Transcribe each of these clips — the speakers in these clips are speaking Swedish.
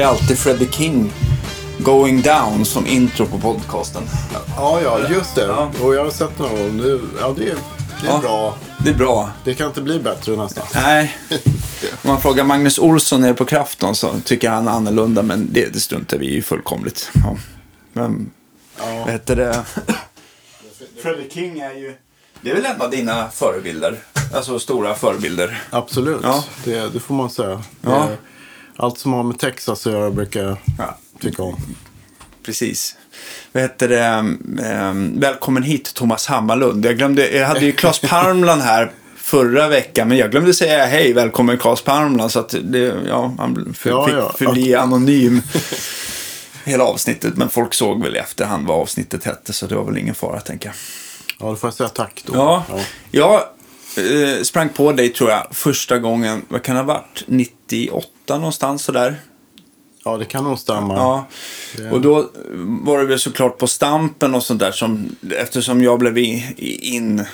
ju alltid Freddie King Going Down som intro på podcasten. Ja, ja, just det. Ja. Och jag har sett någon gång. Det, ja, det, är- det är Ja. bra. Det är bra. Det kan inte bli bättre nästan. Nej. Om man frågar Magnus Olsson nere på Krafton så tycker han annorlunda, men det, det struntar vi i fullkomligt. Ja. Men, Ja. vad heter det? Freddie King är ju... Det är väl en av dina förebilder? Alltså stora förebilder. Absolut, Ja. det, det får man säga. Ja. Det- Allt som har med Texas att göra brukar jag Ja. tycka om. Precis. Vad heter det? Ehm, välkommen hit Thomas Hammarlund. Jag, glömde, jag hade ju Claes Parmland här förra veckan, men jag glömde säga hej, välkommen Claes Parmland. Så att det, ja, han för, Ja, fick ja. förbli anonym hela avsnittet. Men folk såg väl i efterhand vad avsnittet hette, så det var väl ingen fara, tänker jag. Ja, då får jag säga tack då. Ja, Ja. Eh, sprang på dig tror jag första gången, vad kan det ha varit? 98 någonstans sådär. ja, det kan nog stämma. Ja, och då var det väl såklart på Stampen och sånt där som, eftersom jag blev in,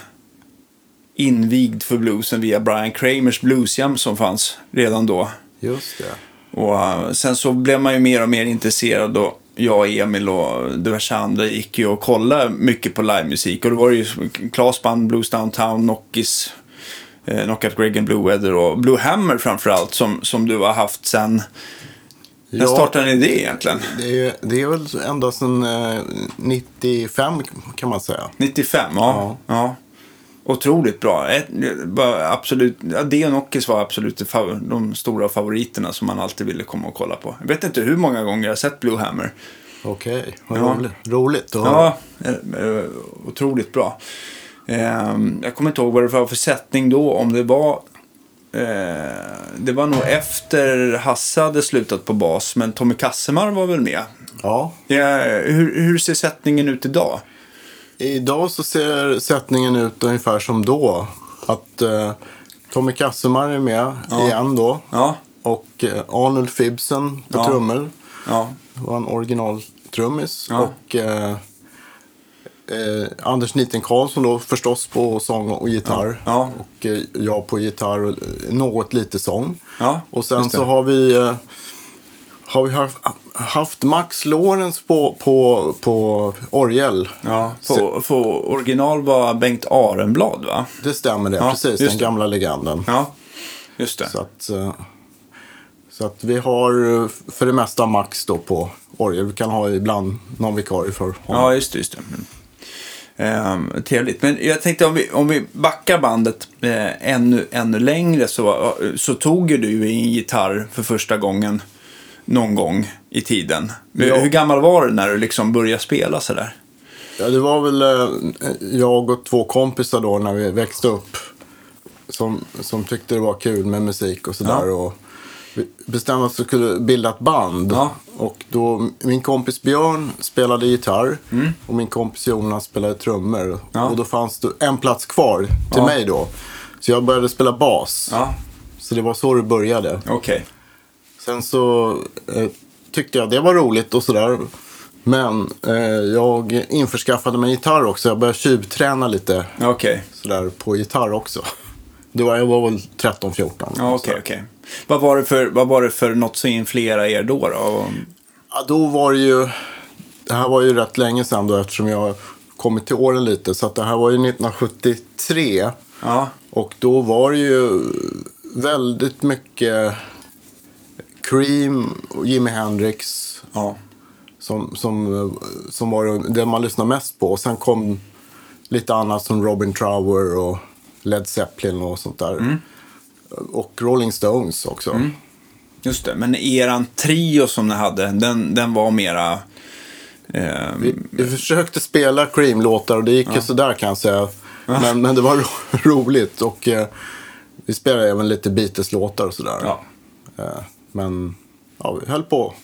invigd för bluesen via Brian Kramers bluesjam som fanns redan då. Just det. Och eh, sen så blev man ju mer och mer intresserad och jag, Emil och diverse andra gick ju och kollade mycket på livemusik. Och då var det ju Claes band, Blues Downtown, Knockis, eh, Knockout Greg and Blue Weather och Blue Hammer framförallt som, som du har haft sen. När Ja. startade ni det egentligen? Det är, det är väl ända sedan eh, 95 kan man säga. 95, ja. ja. Otroligt bra. Ett, var absolut, ja, det och Nockis var absolut de stora favoriterna som man alltid ville komma och kolla på. Jag vet inte hur många gånger jag har sett Blue Hammer. Okej, vad Ja. roligt. roligt. Ja, eh, eh, otroligt bra. Ehm, jag kommer inte ihåg vad det var för sättning då, om det var... Eh, det var nog efter Hasse hade slutat på bas, men Tommy Kassemar var väl med. ja. Ja, hur, hur ser sättningen ut idag? Idag så ser sättningen ut ungefär som då. Att eh, Tommy Kassemar är med igen då. Ja, Och eh, Arnold Fibsen på Ja. trummor. ja, var en originaltrummis. Ja. Och eh, eh, Anders Niten Karlsson då förstås på sång och gitarr. Ja. Och eh, jag på gitarr och eh, något lite sång. Ja, och sen det. så har vi, har vi haft, haft Max Lorenz på, på, på orgel. ja. På, på original var Bengt Arenblad, va? Det stämmer det, Ja, precis. Den det. gamla legenden. Ja, just det. Så att, eh, så att vi har eh, för det mesta Max då på orgel. Vi kan ha ibland någon vikarie för honom. Ja, just det. Just det. Ehm, trevligt. Men jag tänkte om vi, om vi backar bandet eh, ännu, ännu längre så, så tog ju du en gitarr för första gången någon gång i tiden. Ja. Hur gammal var du när du liksom började spela sådär? Ja, det var väl eh, jag och två kompisar då när vi växte upp. Som, som tyckte det var kul med musik och sådär. Ja. Och vi bestämde oss för att skulle bilda ett band. Ja. Och då, min kompis Björn spelade gitarr. Och min kompis Jonas spelade trummor. Mm. Ja. Och då fanns det en plats kvar till Ja. mig då. Så jag började spela bas. Så det var så det började. okej. Sen så eh, tyckte jag det var roligt och sådär. Men eh, jag införskaffade mig gitarr också. Jag började tjuvträna lite Okej. sådär på gitarr också. Det var, jag var väl 13-14. Ja, okej, okej. Vad var det för, vad var det för något som influerade er då? då? Ja, då var det ju... Det här var ju rätt länge sedan då eftersom jag kommit till åren lite. Så det här var ju 1973. Ja, Och då var det ju väldigt mycket Cream och Jimi Hendrix. ja, Som, som, som var det man lyssnade mest på. Och sen kom lite annat som Robin Trower och Led Zeppelin och sånt där. Och Rolling Stones också. just det. Men eran trio som ni hade, den, den var mera... Eh, Vi, vi försökte spela Cream-låtar och det gick ju sådär kan jag säga. Men, men det var ro, roligt och eh, vi spelade även lite Beatles-låtar och sådär. ja. Eh, men ja, vi höll på.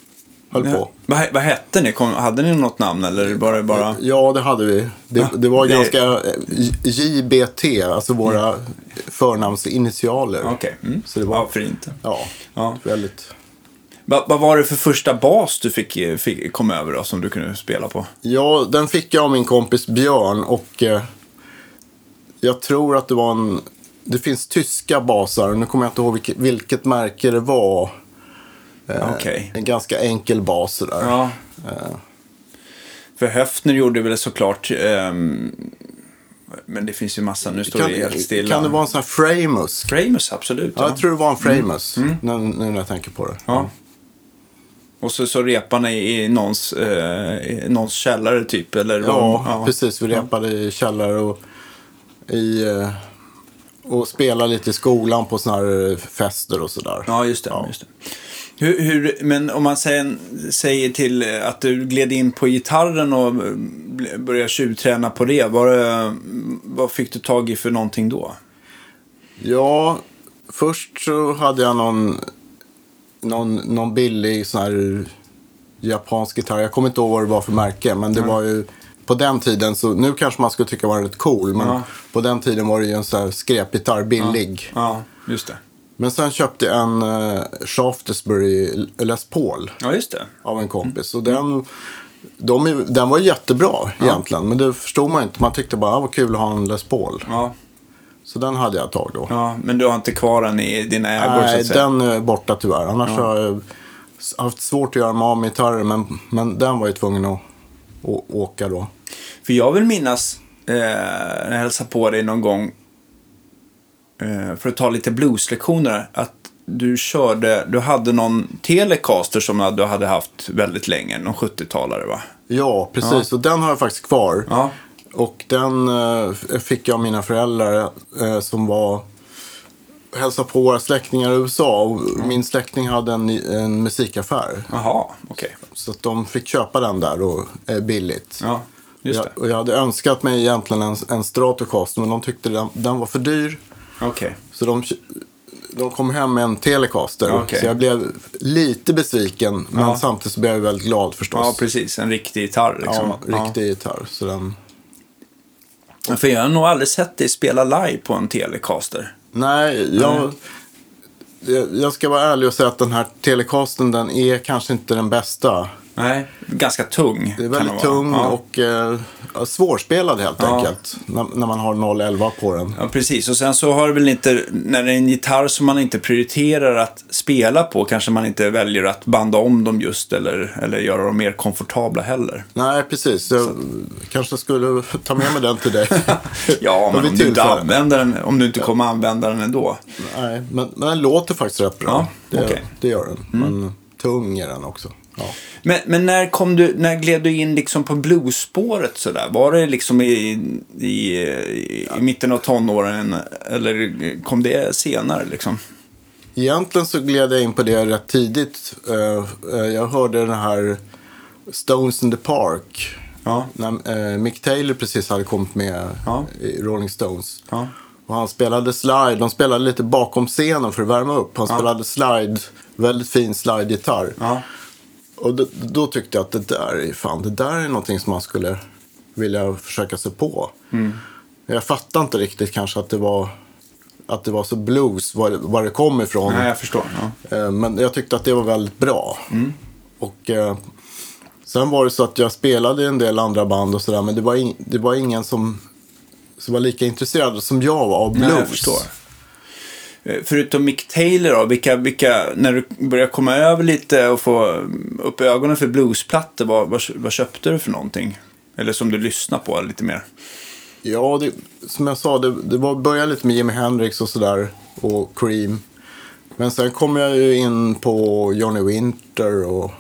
Höll på. Vad, vad hette ni? Kom, hade ni något namn eller var det bara... Ja, det hade vi. Det, Ja, det var det- ganska eh, JBT, alltså våra förnamnsinitialer. Okej, mm. Så det var- ja, fint. Ja, Ja. väldigt. Va, vad var det för första bas du fick, fick kom över då, som du kunde spela på? Ja, den fick jag av min kompis Björn och eh, jag tror att det var en... Det finns tyska basar, nu kommer jag inte ihåg vilket, vilket märke det var. Eh, Okej. En ganska enkel bas sådär. Ja. För Höfner gjorde väl såklart... ehm, men det finns ju massa, nu står Kan, det helt stilla. kan det vara en sån här Framus? Framus, absolut. Ja, Ja. jag tror det var en Framus. Nu, nu när jag tänker på det. Ja. Och så, så reparna i, i någons, eh, i någons källare typ, eller? Ja, precis. Vi repade i källare och i... eh, Och spelade lite i skolan på såna här fester och sådär. Ja, just det. Ja. Just det. Hur, hur, men om man säger, säger till eh, att du gled in på gitarren och eh, började tjuvträna på det. Var det, vad fick du tag i för någonting då? Ja, först så hade jag någon, någon, någon billig sån här japansk gitarr. Jag kommer inte ihåg vad det var för märke, men det var ju på den tiden, så nu kanske man skulle tycka var rätt cool, men Ja. på den tiden var det ju en sån här skräpgitarr, billig. Ja, just det. Men sen köpte jag en uh, Shaftesbury Les Paul Ja, just det. av en kompis. Och den, de, den var jättebra egentligen, men det förstod man inte. Man tyckte bara, ah, vad kul att ha en Les Paul. Ja, Så den hade jag ett tag då. ja, men du har inte kvar den i dina ägor Nej, den är borta tyvärr. Annars har jag haft svårt att göra mig av med gitarrer, men, men den var ju tvungen att, å- åka då. För jag vill minnas, eh, när jag hälsade på dig någon gång, för att ta lite blueslektioner, att du körde, du hade någon Telecaster som du hade haft väldigt länge, någon 70-talare va? Ja, precis. Och den har jag faktiskt kvar. Ja. Och den eh, fick jag av mina föräldrar eh, som var hälsade på våra släktingar i USA. Och Min släkting hade en, en musikaffär. Jaha, okej. Så att de fick köpa den där och, eh, billigt. Ja, just jag, det. och jag hade önskat mig egentligen en, en Stratocaster, men de tyckte den, den var för dyr. Okej. Så de, de kom hem med en Telecaster. Okej. Så jag blev lite besviken, men Ja. samtidigt så blev jag väldigt glad förstås. Ja, precis. En riktig gitarr liksom. Ja, riktig gitarr. Så den... Ja. För jag har nog aldrig sett dig spela live på en Telecaster. Nej, jag, jag, jag ska vara ärlig och säga att den här Telecasten den är kanske inte den bästa. Nej, ganska tung. Det är väldigt tung ja. och eh, svårspelad helt Ja. enkelt. När, när man har 011 på den. Ja, precis. Och sen så har det väl inte, när det är en gitarr som man inte prioriterar att spela på, kanske man inte väljer att banda om dem just eller, eller göra dem mer komfortabla heller. Nej, precis. Jag kanske skulle ta med mig den till dig. Ja, men om du, inte använder den, om du inte kommer använda den ändå. Nej, men, men den låter faktiskt rätt bra. Ja, det. Mm. det gör den. Men tung är den också. Ja. Men, men när, kom du, när gled du in liksom på bluesspåret sådär? Var det liksom i, i, i, i mitten av tonåren eller kom det senare liksom? Egentligen så gled jag in på det rätt tidigt. Eh, eh, Jag hörde den här Stones in the Park. Ja. När eh, Mick Taylor precis hade kommit med Ja. i Rolling Stones. Ja. Och han spelade slide. De spelade lite bakom scenen för att värma upp. Han spelade slide. Väldigt fin slide-gitarr. Och då, då tyckte jag att det där är fan, det där är någonting som man skulle vilja försöka sig på. Mm. Jag fattar inte riktigt kanske att det var, att det var så blues, var, det- var det kom ifrån. Nej, jag förstår. Ja. Eh, Men jag tyckte att det var väldigt bra. Mm. Och eh, sen var det så att jag spelade i en del andra band och sådär. Men det var, in, det var ingen som, som var lika intresserad som jag var av blues. Nej, Förutom Mick Taylor då, vilka, vilka, när du började komma över lite och få upp ögonen för bluesplattor, vad, vad, vad köpte du för någonting? Eller som du lyssnar på lite mer? Ja, det, som jag sa, det, det var, började lite med Jimi Hendrix och sådär. Och Cream. Men sen kom jag ju in på Johnny Winter och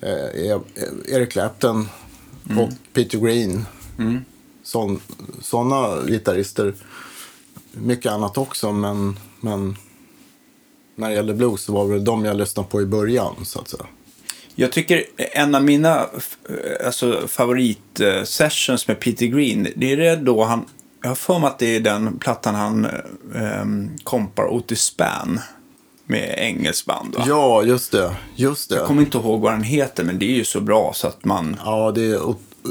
eh, E- Eric Clapton och Peter Green. Sån, sådana gitarrister. Mycket annat också, men, men när det gäller blues så var det de jag lyssnade på i början, så att säga. Jag tycker en av mina eh, alltså, favoritsessions med Peter Green, det är det då han, jag har för mig att det är den plattan han eh, kompar Otis Spann med engelskt band. Va? Ja, just det. Just det. Jag kommer inte ihåg vad den heter, men det är ju så bra så att man... Ja, det är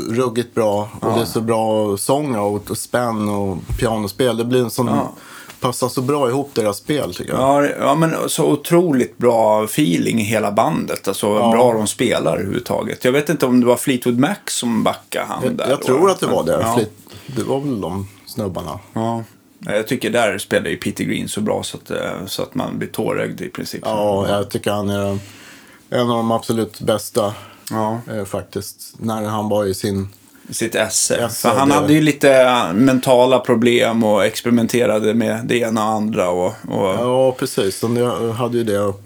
ruggigt bra. Och det är så bra sång och, och spänn och pianospel. Det blir en sån... Ja. Passar så bra ihop deras spel tycker jag. Ja, ja, men så otroligt bra feeling i hela bandet. Alltså Ja. bra de spelar överhuvudtaget. Jag vet inte om det var Fleetwood Mac som backade han jag där jag tror att det var det. Ja. Flit- Det var väl de snubbarna. Ja. Jag tycker där spelar ju Peter Green så bra så att, eh, så att man blir tårögd i princip. Ja, jag tycker han är en av de absolut bästa Ja. eh, faktiskt. När han var i sin... Sitt esse. För han det- hade ju lite eh, mentala problem och experimenterade med det ena och andra. Och, och, Ja, precis. Han hade ju det. Och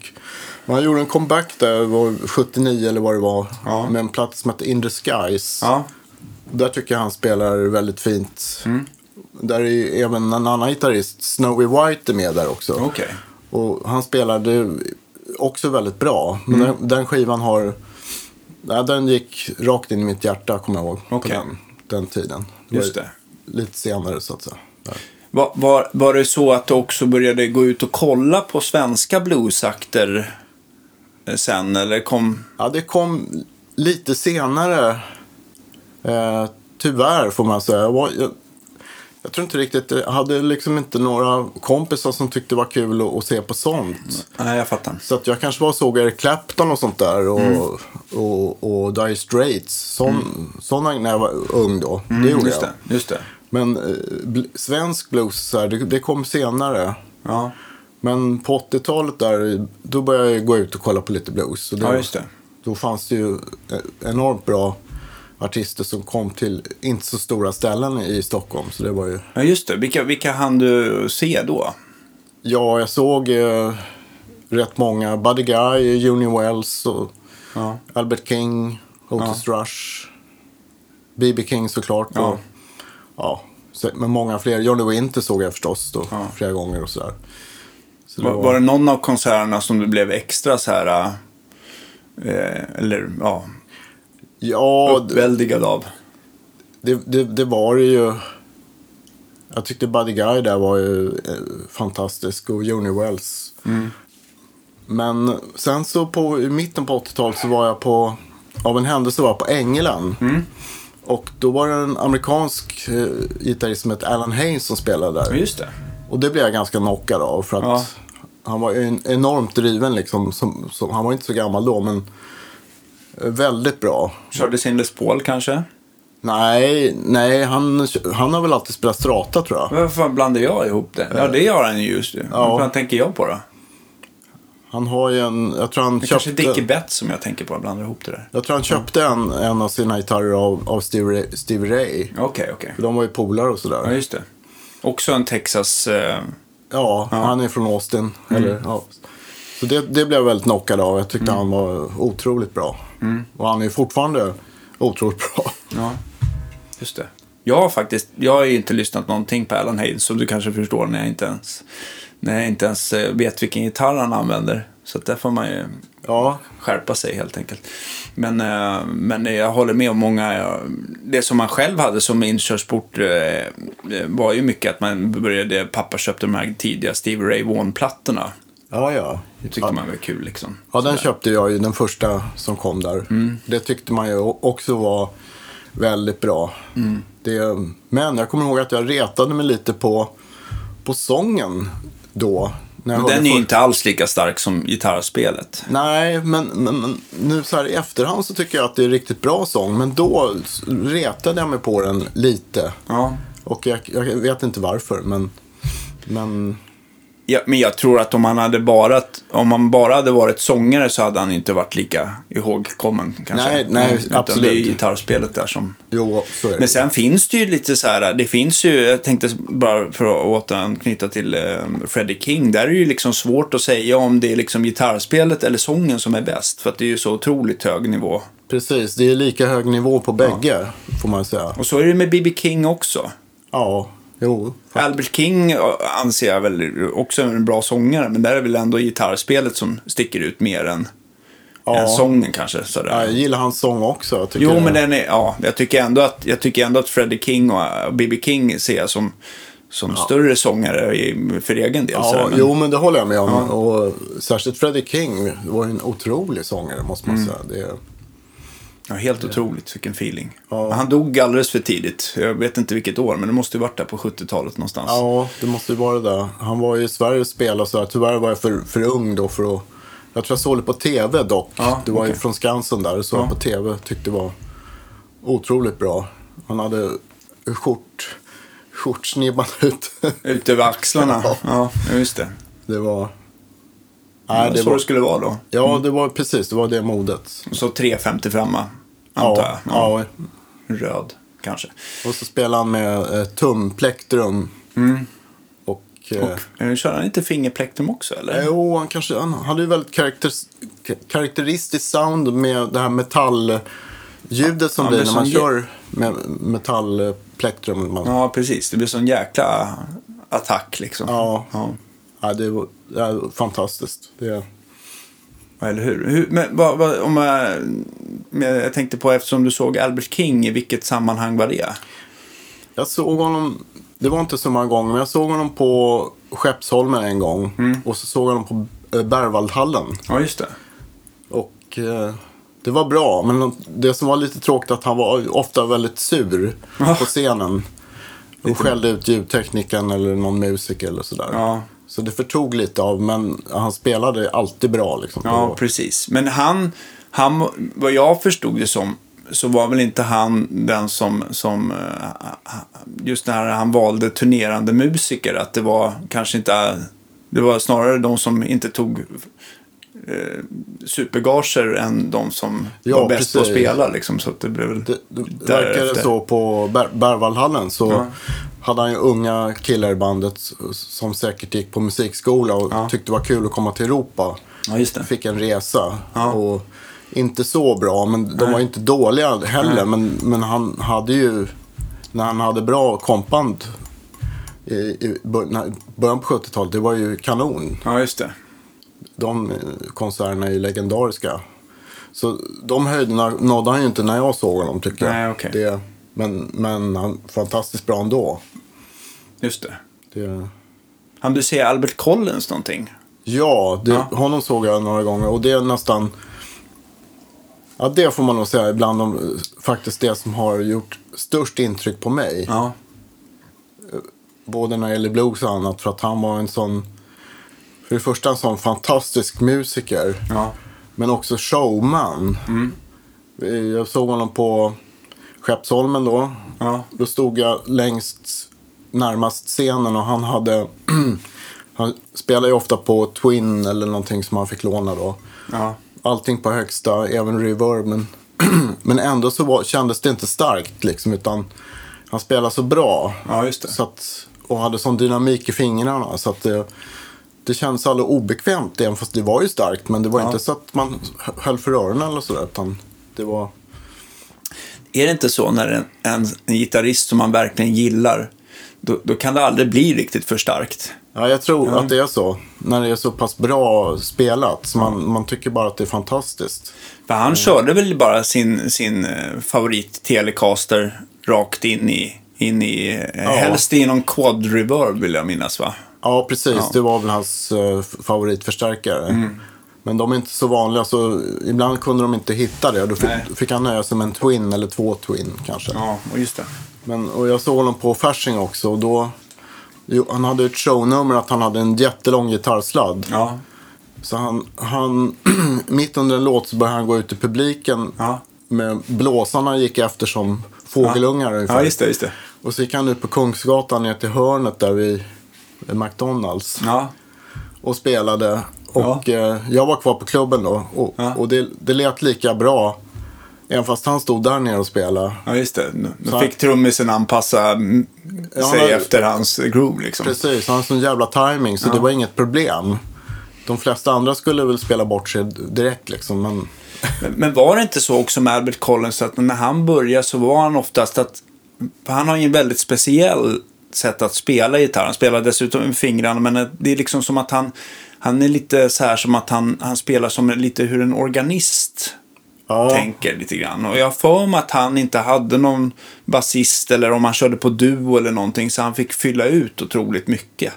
han gjorde en comeback där, var 79 eller vad det var. Ja. Med en platta som heter In the Skies. ja. Där tycker jag han spelar väldigt fint. Mm. Där är även en annan gitarrist, Snowy White, är med där också. Okej. Och han spelade också väldigt bra. Men Mm. den, den skivan har... Ja, den gick rakt in i mitt hjärta, kommer jag ihåg. På Okej. den, den tiden. Just var det. Lite senare, så att säga. Ja. Var, var, var det så att du också började gå ut och kolla på svenska bluesakter eh, sen? Eller kom... Ja, det kom lite senare. Eh, tyvärr får man säga. Jag, var, jag, jag tror inte riktigt, jag hade liksom inte några kompisar som tyckte det var kul att, att se på sånt. Nej, jag fattar. Så att jag kanske var och såg Eric Clapton och sånt där. Och, och, och Dire Straits. Sån, Sådana när jag var ung då. det gjorde just jag. det. Just det. Men eh, svensk blues, så här, det, det kom senare. Ja, Men på 80-talet där, då började jag gå ut och kolla på lite blues. Så det, ja just det. då fanns det ju eh, enormt bra artister som kom till inte så stora ställen i Stockholm. Så det var ju... Ja, just det. Vilka, vilka hann du se då? Ja, jag såg eh, rätt många. Buddy Guy, Junior Wells och Ja. Albert King, Otis Rush, B.B. King såklart. Ja. Och, ja, men många fler. Johnny Winter såg jag förstås då, Ja. flera gånger och sådär. Så Var, var det någon av konserterna som du blev extra så här... Eh, eller ja, Ja, uppväldigad av? det, det, det var det ju. Jag tyckte Buddy Guy där var ju eh, fantastisk och Joni Wells. Men sen så på, i mitten på 80-talet så var jag på, av en händelse var jag på Ängelen. Och då var det en amerikansk eh, gitarrist som hette Alan Haynes som spelade där. just det. Och det blev jag ganska knockad av för att Ja. han var en, enormt driven liksom. Som, som, han var inte så gammal då men väldigt bra. Körde sin Les Paul kanske? Nej, nej han, han har väl alltid spelat strata tror jag. Varför blandar jag ihop det? Ja, det gör han ju just det. Ja. Vad tänker jag på då? Han har ju en, jag tror han Det kanske är köpte, Dickie Betts som jag tänker på. Jag blandar ihop det där. jag tror han köpte en, en av sina gitarrer av, av Stevie, Ray, Stevie Ray. Okej, okej. För de var ju polare och sådär. Ja, just det. Också en Texas... Eh, Ja, han är från Austin. Eller, ja. Så det, det blev jag väldigt knockad av. Jag tyckte han var otroligt bra. Och han är fortfarande otroligt bra. ja, just det. Jag har faktiskt... Jag har ju inte lyssnat någonting på Alan Hayes, som du kanske förstår, när jag inte ens, när jag inte ens eh, vet vilken gitarr han använder. Så att där får man ju Ja, skärpa sig helt enkelt. Men, eh, men jag håller med om många. Det som man själv hade som inkörsport eh, var ju mycket att man började, pappa köpte de här tidiga Stevie Ray Vaughan-plattorna. Ja, ja. Det tyckte man var kul liksom. Ja, den köpte jag ju, den första som kom där. Det tyckte man ju också var väldigt bra. Det, men jag kommer ihåg att jag retade mig lite på, på sången då. Men den är ju inte alls lika stark som gitarrspelet. Nej, men, men, nu så här i efterhand så tycker jag att det är riktigt bra sång. Men då retade jag mig på den lite. Ja. Och jag, jag vet inte varför, men... Men Ja, men jag tror att om han hade bara, om han bara hade varit sångare så hade han inte varit lika ihågkommen kanske. Nej, nej, Utan absolut. det är ju gitarrspelet där som... jo, så är det. Men sen finns det ju lite så här, det finns ju, jag tänkte bara för att återanknyta till eh, Freddie King, där är det ju liksom svårt att säga om det är liksom gitarrspelet eller sången som är bäst, för att det är ju så otroligt hög nivå. Precis, det är lika hög nivå på bägge, får man säga. Och så är det med B.B. King också. Ja, jo. Albert King anser jag väl också en bra sångare, men där är väl ändå gitarrspelet som sticker ut mer än, Ja. än sången kanske. Sådär. Ja, jag gillar hans sång också. Jag tycker Jo, det- men den är, ja, jag tycker ändå att, jag tycker ändå att Freddie King och B.B. King ser jag som, som större sångare i, för egen del. Ja, men- jo, men det håller jag med om. Och särskilt Freddie King var ju en otrolig sångare, måste Mm. man säga. Det, Ja, helt otroligt, vilken feeling. Ja. Han dog alldeles för tidigt. Jag vet inte vilket år, men det måste ju varit där på 70-talet någonstans. ja, det måste ju vara det. där. Han var ju i Sverige och spelade så här. Tyvärr var jag för, för ung då för att... Jag tror jag såg det på tv dock. Ja, det var ju okej. från Skansen där. Så Ja. på tv. Tyckte det var otroligt bra. Han hade skjort, skjortsnibban ut. Ut över axlarna. Ja. Ja, just det. det var... Det Nej, var det så var... det skulle vara då. Ja, det var precis. Det var det modet. Och så 355 antar jag. Ja. Röd, kanske. Och så spelade han med eh, tumplektrum. Och... Eh, Eh, Kör han inte fingerplektrum också eller? Jo, han kanske... Han hade ju väldigt karaktär, karaktäristiskt sound med det här metallljudet som Ja, blir när är man kör med metallplektrum. Man, Ja, precis. Det blir sån jäkla attack liksom. Ja. ja. ja, det, var, det är fantastiskt. Det, Eller hur? hur men vad, vad, om jag, jag tänkte på eftersom du såg Albert King, i vilket sammanhang var det? Jag såg honom, det var inte så många gånger, men jag såg honom på Skeppsholmen en gång. Och så såg jag honom på eh, Berwaldhallen. Ja, just det. Och eh, det var bra, men det som var lite tråkigt att han var ofta väldigt sur Ja. på scenen. Och skällde ut ljudteknikern eller någon musiker eller sådär. Ja. Så det förtog lite av, men han spelade alltid bra liksom. Ja, precis. Men han, han, vad jag förstod det som, så var väl inte han den som, som eh, just när han valde turnerande musiker, att det var kanske inte, det var snarare de som inte tog eh, supergager än de som Ja, var bäst på att spela liksom. Så det blev Det, det verkade så på Ber- Berwaldhallen så Ja. hade han ju unga killar i bandet som säkert gick på musikskola och Ja. tyckte det var kul att komma till Europa. Ja. Fick en resa. Och inte så bra, men de var inte dåliga heller. Men, men han hade ju, när han hade bra kompband i, i början på 70-talet, det var ju kanon. Ja, just det. De konserterna är ju legendariska. Så de höjderna nådde han ju inte när jag såg honom tycker jag. Nej, okej. det, men, men han fantastiskt bra ändå. Just det. Det, Han du se Albert Collins någonting? ja, det, Ja. honom såg jag några gånger och det är nästan... Ja, det får man nog säga ibland de, faktiskt det som har gjort störst intryck på mig. Ja. Både när det gäller blues och annat. För att han var en sån... För det första en sån fantastisk musiker. Ja. Men också showman. Eh, Jag såg honom på Skeppsholmen då. Ja. Då stod jag längst närmast scenen och han hade... han spelade ju ofta på Twin eller någonting som han fick låna då. Ja. Allting på högsta, även reverb. Men, men ändå så var, kändes det inte starkt liksom. Utan han spelade så bra. Ja. Så att, och hade sån dynamik i fingrarna. Så att det, det kändes aldrig obekvämt. Även fast det var ju starkt. Men det var Ja. inte så att man höll för öronen eller sådär. Utan det var... Är det inte så när en, en, en gitarrist som man verkligen gillar, då, då kan det aldrig bli riktigt för starkt. Ja, jag tror att det är så. När det är så pass bra spelat. Så man, man tycker bara att det är fantastiskt. För han körde väl bara sin, sin eh, favorit Telecaster rakt in i, in i eh, helst i någon quad reverb vill jag minnas va? Ja, precis. Ja. Det var väl hans uh, favoritförstärkare. Men de är inte så vanliga, så ibland kunde de inte hitta det. Då fick, fick han nöja sig med en Twin eller två Twin kanske. Ja, och just det. Men, och jag såg honom på Fasching också. Och då, jo, han hade ett shownummer att han hade en jättelång gitarrsladd. Ja, Så han, han mitt under en låt så började han gå ut i publiken. Ja. Med blåsarna gick efter som fågelungar ungefär. ja just det, just det. Och så gick han ut på Kungsgatan ner till hörnet där vid McDonalds. Ja, och spelade. Och eh, jag var kvar på klubben då. Och, Ja. och det, det lät lika bra. Även fast han stod där nere och spelade. ja just det. Då fick trummisen anpassa mm, Ja, sig han hade- efter hans groove liksom. Precis, han hade sån jävla timing så det var inget problem. De flesta andra skulle väl spela bort sig direkt liksom. Men Men, men var det inte så också med Albert Collins att när han började så var han oftast att han har ju en väldigt speciell sätt att spela gitarr. Han spelar dessutom med fingrarna men det är liksom som att han han är lite så här som att han, han spelar som lite hur en organist ja, tänker lite grann. Och jag för mig att han inte hade någon basist eller om han körde på duo eller någonting så han fick fylla ut otroligt mycket.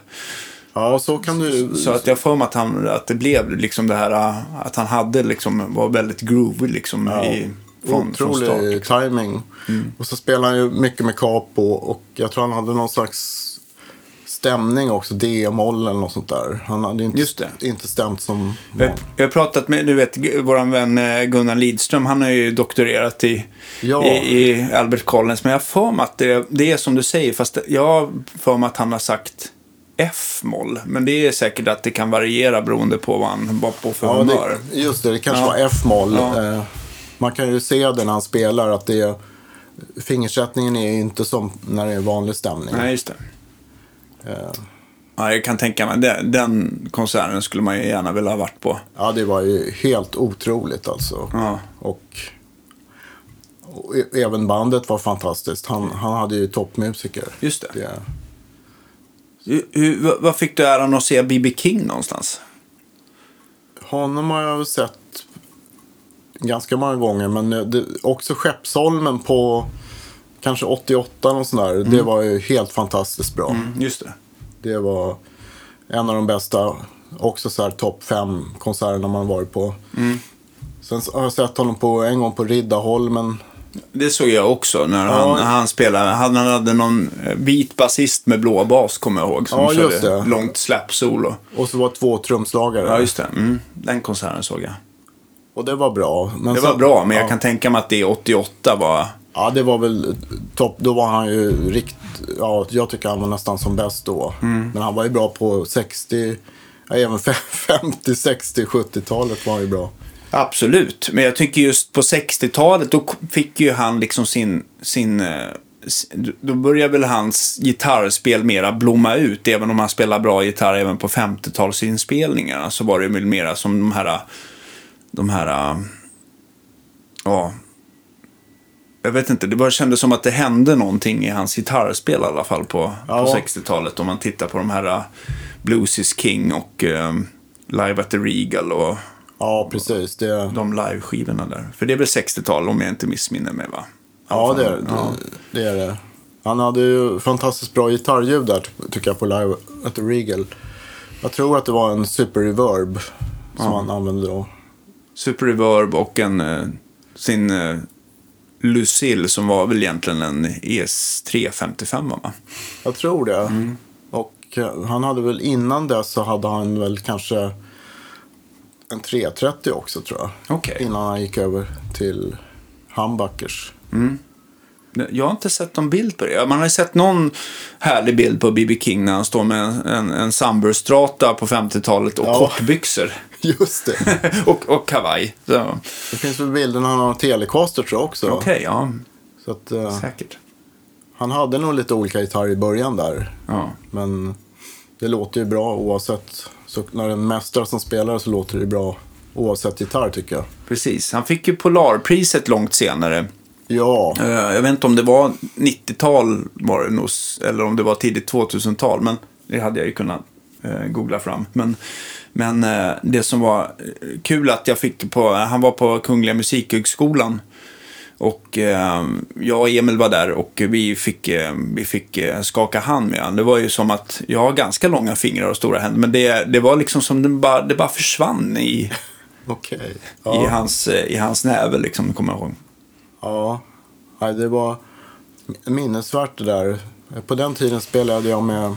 ja, så kan du... Så att jag för mig att, han, att det blev liksom det här att han hade liksom, var väldigt groovy liksom i, från, från start. Otrolig timing. Och så spelar han ju mycket med capo och jag tror han hade någon slags stämning också. D-moll eller något sånt där. Han hade inte, Just det. inte stämt som Jag, jag har pratat med, du vet, vår vän eh, Gunnar Lidström, han har ju doktorerat i, Ja. i, i Albert Collins. Men jag har för mig att det, det är som du säger, fast jag har för mig att han har sagt F-moll. Men det är säkert att det kan variera beroende på vad han var på för Ja, humör. det, just det. Det kanske Ja. var F-moll. Ja. Eh, man kan ju se det när han spelar att det är, fingersättningen är ju inte som när det är vanlig stämning. Nej, just det. Eh, Ja, jag kan tänka mig, den, den konserten skulle man ju gärna vilja ha varit på. ja, det var ju helt otroligt alltså. Ja. Och, och e- även bandet var fantastiskt. Han, han hade ju toppmusiker. Just det. det Hur, vad- fick du äran att se B.B. King någonstans? Honom har jag sett ganska många gånger. Men det, också Skeppsholmen på kanske 88 och sånt där. Det var ju helt fantastiskt bra. Mm, just det. Det var en av de bästa, också så här topp fem konserterna man varit på. Sen har jag sett honom på, en gång på Riddarholmen. Det såg jag också när han, Ja. han spelade. Han hade någon eh, vit basist med blå bas, kommer jag ihåg. Som Ja, körde det. långt släppsolo. Och så var två trumslagare. Ja, just det. Mm, den konserten såg jag. Och det var bra. Men Det var bra, men jag ja. kan tänka mig att det 88 var... Ja, det var väl topp. Då var han ju rikt... Ja, jag tycker han var nästan som bäst då. Mm. Men han var ju bra på 60... Ja, även 50, 60, 70-talet var han ju bra. Absolut, men jag tycker just på 60-talet då fick ju han liksom sin... sin eh, då började väl hans gitarrspel mera blomma ut. Även om han spelar bra gitarr även på 50-talsinspelningarna så var det väl mera som de här... De här... eh, Ja... Jag vet inte, det bara kändes som att det hände någonting i hans gitarrspel i alla fall på, Ja. på 60-talet. Om man tittar på de här eh, Blues is King och eh, Live at the Regal och Ja, precis. Det, de live-skivorna där. För det är väl 60-tal om jag inte missminner mig va? Ja, det är det. Ja. det är det. Han hade ju fantastiskt bra gitarrljud där, tycker jag, på Live at the Regal. Jag tror att det var en super reverb som han använde då. Super Reverb och en, eh, sin eh, Lucille som var väl egentligen en ES355 va? Jag tror det. Mm. Och eh, han hade väl innan det så hade han väl kanske en 330 också tror jag. Okej. Innan han gick över till Humbuckers. Jag har inte sett någon bild på det. Man har ju sett någon härlig bild på B.B. King när han står med en, en, en Sunburst-strata på 50-talet och Ja. kortbyxor. Just det. och, och kavaj. Så, Okej, Det finns väl bilder när han har Telecaster tror jag också. ja. Så att, eh, Säkert. han hade nog lite olika gitarrer i början där. Ja. Men det låter ju bra oavsett. Så när det är en mästare som spelar så låter det bra oavsett gitarr tycker jag. Precis. Han fick ju Polarpriset långt senare. Ja, Eh, Jag vet inte om det var 90-tal var det nog, eller om det var tidigt 2000-tal. Men det hade jag ju kunnat eh, googla fram. Men, men eh, det som var kul att jag fick på, han var på Kungliga Musikhögskolan. Och jag och Emil var där och vi fick, vi fick skaka hand med honom. Det var ju som att jag har ganska långa fingrar och stora händer. Men det, det var liksom som det bara, det bara försvann i, i, Ja, hans, eh, i hans näve liksom, kommer jag ihåg. Ja. Det var minnesvärt det där. På den tiden spelade jag med,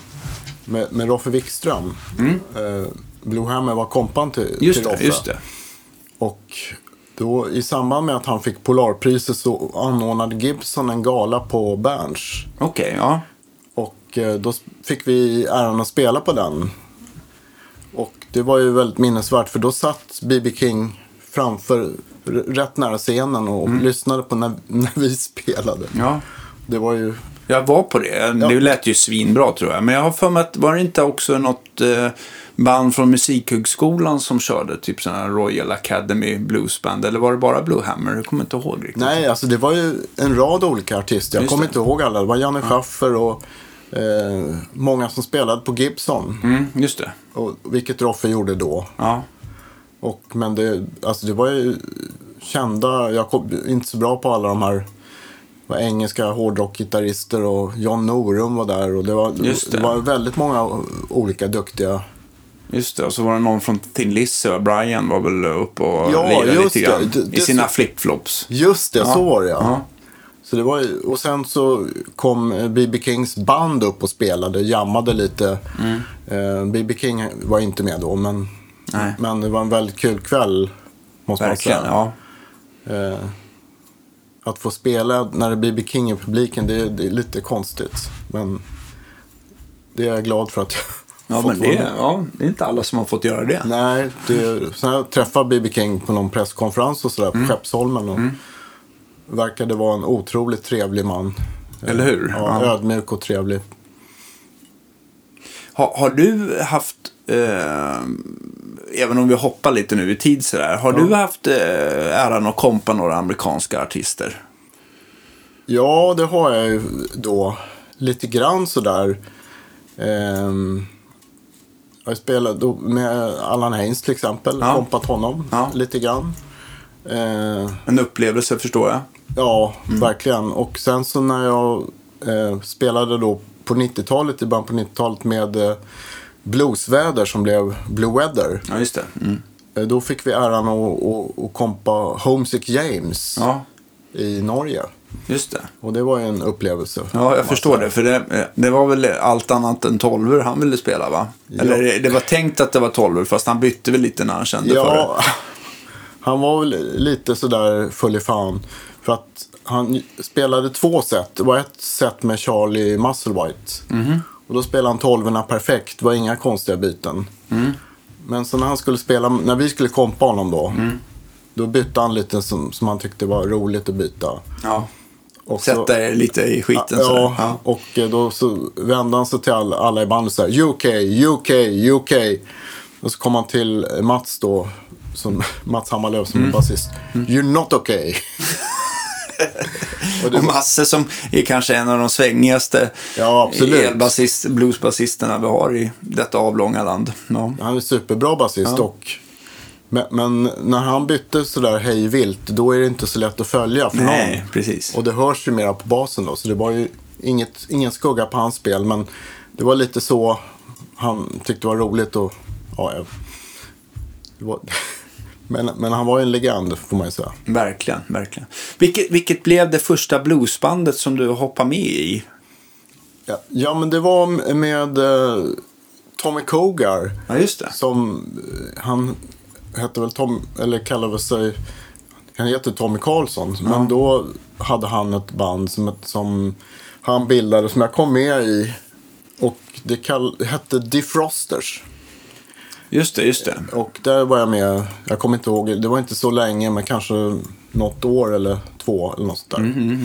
med, med Roffe Wikström. Eh, Blue Hammer var kompan till, Mm. Just till Roffe. just det. Och då, i samband med att han fick Polarpriset så anordnade Gibson en gala på Berns. Okej, ja. Och eh, då fick vi äran att spela på den. Och det var ju väldigt minnesvärt för då satt B.B. King framför, rätt nära scenen och lyssnade på när, när vi spelade. ja. Det var ju, Jag var på det. Det lät ju svinbra tror jag. Men jag har för mig att var det inte också något eh, band från Musikhögskolan som körde typ sådana Royal Academy Bluesband? Eller var det bara Blue Hammer? Jag kommer inte ihåg riktigt. nej alltså det var ju en rad olika artister. Jag Just kommer det. inte ihåg alla. Det var Janne Schaffer och eh, många som spelade på Gibson. Mm, just det. Och, vilket Roffe gjorde då. Ja. Och, men det, alltså det var ju kända, jag kom inte så bra på alla de här var engelska hårdrockgitarrister och John Norum var där. Och det, var, det. det var väldigt många olika duktiga. Just det. Och så var det någon från Thin Lizzy. Brian var väl uppe och Ja, lirade lite grann. det. Det- I sina flipflops. Just det, Ja. så var det ja. Ja. Så det var, och sen så kom B.B. Kings band upp och spelade, jammade lite. Mm. B.B. King var inte med då, men, Nej. men det var en väldigt kul kväll. Måste Verkligen, man ja. säga. Eh, att få spela när det är B.B. King i publiken, det, är- det är lite konstigt. Men det är jag glad för att jag Ja, men det, med. ja, det är inte alla som har fått göra det. Nej, det, sen jag träffade B.B. King på någon presskonferens och sådär Mm. på Skeppsholmen. Och Verkade vara en otroligt trevlig man. Eller hur? Ja, Ja. ödmjuk och trevlig. Har, har du haft, eh, även om vi hoppar lite nu i tid sådär, har du haft eh, äran att kompa några amerikanska artister? Ja, det har jag ju då. Lite grann sådär. Ehm, jag spelade då med Allan Haynes till exempel. Ja. Kompat honom Ja. lite grann. Eh, En upplevelse förstår jag. Ja, verkligen. Och sen så när jag eh, spelade då på 90-talet, i början på 90-talet med eh, Bluesväder som blev Blue Weather. Ja, just det. Mm. Eh, då fick vi äran att, att, att kompa Homesick James Ja, i Norge. just det. Och det var ju en upplevelse. Ja, jag förstår det. För det, det var väl allt annat än tolvor han ville spela, va? Ja. Eller det- det var tänkt att det var tolvor, fast han bytte väl lite när han kände för det. Ja, han var väl lite sådär full i fan. För att han spelade två set. Det var ett set med Charlie Musselwhite. Mhm. Och då spelade han tolvorna perfekt. Det var inga konstiga byten. Mm. Men så när han skulle spela, när vi skulle kompa honom då. Mm. Då bytte han lite som, som han tyckte var roligt att byta. Ja. Och Sätta er lite i skiten Ja. Ja. och eh, då så vände han sig till alla, alla i bandet så här. UK, UK, UK. Och så kom han till Mats då, som, Mats Hammarlöf som Mm. är basist. You're not okay. och det, Och Masse som är kanske en av de svängigaste Ja, elbasist, bluesbasisterna vi har i detta avlånga land. Ja. han är superbra basist Ja. och men, men när han bytte sådär hej vilt, då är det inte så lätt att följa för Nej, någon. precis. Och det hörs ju mera på basen då, så det var ju inget, ingen skugga på hans spel. Men det var lite så han tyckte var roligt och ja, det var, men, men han var ju en legend får man ju säga. Verkligen, verkligen. Vilket, vilket blev det första bluesbandet som du hoppade med i? Ja, ja men det var med eh, Tommy Kogar. Ja, just det. Som, eh, han hette väl Tom, eller kallade sig, han heter Tommy Karlsson. Men då hade han ett band som, som han bildade, som jag kom med i. Och det kall, hette Defrosters. Just det, just det. Och där var jag med, jag kommer inte ihåg, det var inte så länge, men kanske något år eller två eller något sånt där.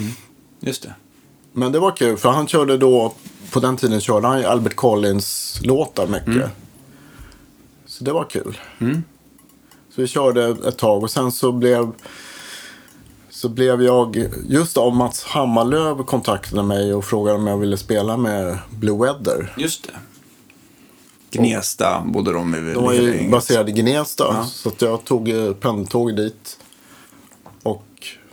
Just det. Men det var kul, för han körde då, på den tiden körde han Albert Collins-låtar mycket. Så det var kul. Så vi körde ett tag och sen så blev, så blev jag, just av Mats Hammarlöv kontaktade mig och frågade om jag ville spela med Blue Weather. Just det. Gnesta, bodde de i De var ju baserade i Gnesta, Ja. så att jag tog eh, pendeltåg dit. Och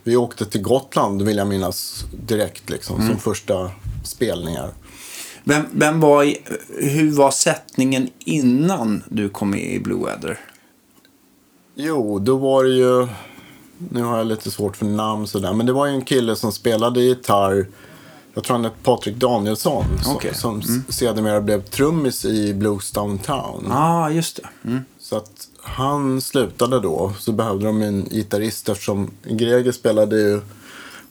vi åkte till Gotland, vill jag minnas, direkt liksom, som första spelningar. Vem, vem var i, hur var sättningen innan du kom med i Blue Weather? Jo, då var det ju... Nu har jag lite svårt för namn sådär. Men det var ju en kille som spelade gitarr. Jag tror han hette Patrik Danielsson. Som, Okej. som mm. sedermera blev trummis i Blues Downtown. Ja, ah, just det. Mm. Så att han slutade då. Så behövde de en gitarrist eftersom Greger spelade ju...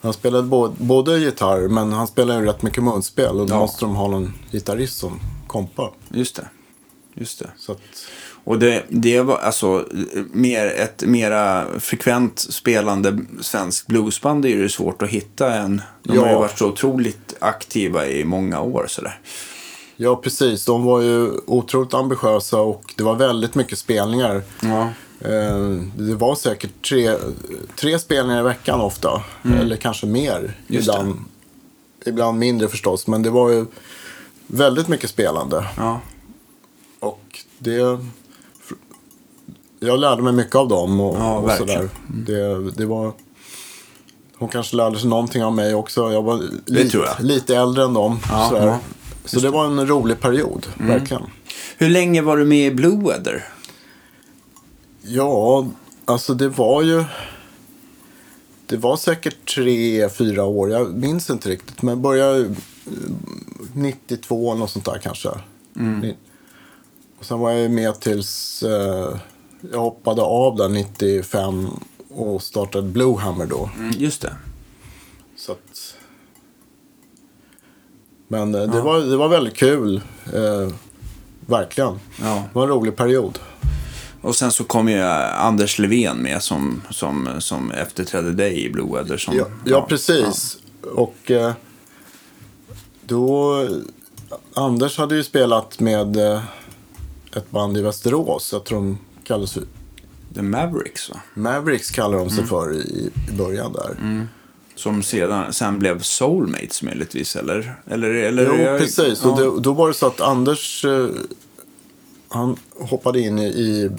Han spelade både, både gitarr men han spelade ju rätt mycket munspel. Och då Ja. måste de ha någon gitarrist som kompar. Just det. Just det. Så att, Och det, det var alltså mer, ett mera frekvent spelande svensk bluesband är ju svårt att hitta än. De har ju Ja. varit så otroligt aktiva i många år sådär. ja, precis. De var ju otroligt ambitiösa och det var väldigt mycket spelningar. Ja. Eh, Det var säkert tre, tre spelningar i veckan ofta. Eller kanske mer. Mm. Just ibland, ibland mindre förstås. Men det var ju väldigt mycket spelande. Ja. Och det... Jag lärde mig mycket av dem. Och, Ja, och sådär. Det, det var... Hon kanske lärde sig någonting av mig också. Jag var lite, tror jag. lite äldre än dem. Ja, ja. Så det var en rolig period, Mm. verkligen. Hur länge var du med i Blue Weather? Ja, alltså det var ju... det var säkert tre, fyra år. Jag minns inte riktigt. Men började eh, 92 eller något sånt där kanske. Ni- Och sen var jag med tills eh, jag hoppade av där 95 och startade Bluehammer då. Mm, just det. Så att... Men eh, det, var, det var väldigt kul. Eh, verkligen. Ja. Det var en rolig period. Och sen så kom ju Anders Levén med som, som, som efterträdde dig i Blue Weather. Som, Ja, ja precis. Och eh, då... Anders hade ju spelat med eh, ett band i Västerås. Jag tror de kallades för The Mavericks va? Mavericks kallar de sig Mm. för i, i början där. Som sedan, sen blev Soulmates möjligtvis, eller? eller, eller Jo, jag- precis. Ja. Och då, då var det så att Anders, eh, han hoppade in i, i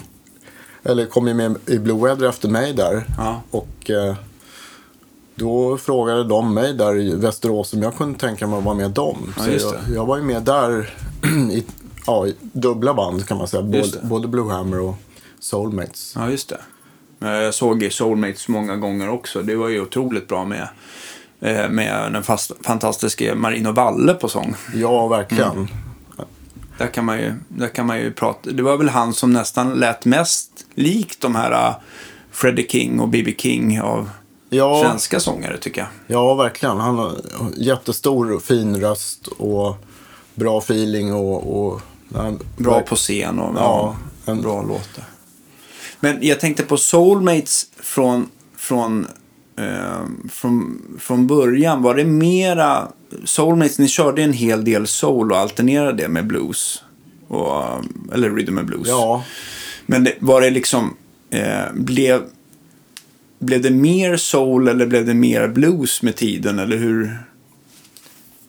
eller kom ju med i Blue Weather efter mig där. Ja. Och eh, då frågade de mig där i Västerås om jag kunde tänka mig att vara med dem. Ja, så jag, jag var ju med där i, ja, dubbla band kan man säga. Både, både Blue Hammer och Soulmates. Ja, just det. Jag såg ju Soulmates många gånger också. Det var ju otroligt bra med, eh, med den fast, fantastiska Marino Valle på sång. Ja, verkligen. Mm. Där kan, man ju, där kan man ju prata. Det var väl han som nästan lät mest lik de här uh, Freddie King och B.B. King av Ja, svenska sångare tycker jag. Ja, verkligen. Han har jättestor och fin röst och bra feeling och... och nej, Bra på scen och Ja, ja, en- bra låtar. Men jag tänkte på Soulmates från, från, eh, från, från början. Var det mera Soulmates? Ni körde en hel del soul och alternerade det med blues. Och, eller rhythm and blues. Ja, Men det, var det liksom, eh, blev, blev det mer soul eller blev det mer blues med tiden? Eller hur?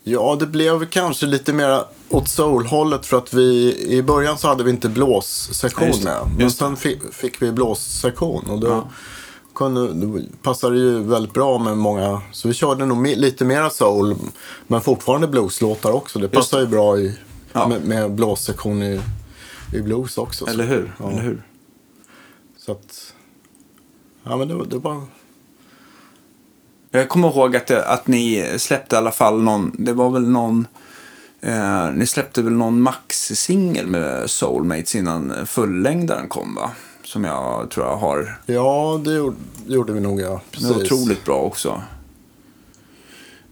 Ja, det blev kanske lite mer åt soul-hållet för att vi... I början så hade vi inte blåssektion Ja, med. Men Just sen fi, fick vi blåssektion och då, Ja. kunde, då passade det ju väldigt bra med många... Så vi körde nog me, lite mera soul, men fortfarande blueslåtar också. Det passar ju bra i, Ja. med, med blåssektion i, i blues också. så. Eller hur? Ja. Eller hur? Så att... Ja, men det, var- det var... Jag kommer ihåg att, det, att ni släppte i alla fall någon, det var väl någon, eh, ni släppte väl någon maxsingel med Soulmates innan fullängdaren kom va? Som jag tror jag har. Ja, det gjorde, det gjorde vi nog, ja. Den är Precis. otroligt bra också.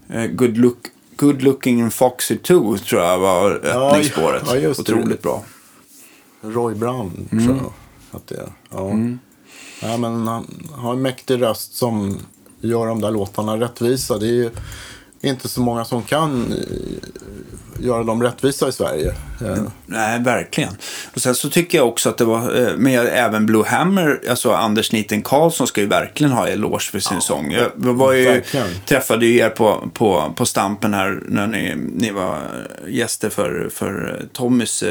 Eh, good, look, good looking in Foxy 2 tror jag var öppningsspåret. ja, det. otroligt bra. Roy Brown, Mm. tror jag att det är. Ja. Ja, men han har en mäktig röst som gör de där låtarna rättvisa. Det är ju inte så många som kan eh, göra dem rättvisa i Sverige. Eh, Nej, verkligen. Och sen så tycker jag också att det var, eh, med även Blue Hammer, alltså Anders Niten Karlsson ska ju verkligen ha eloge för sin sång. Jag var ju, verkligen. träffade ju er på, på, på Stampen här när ni, ni var gäster för, för Tommys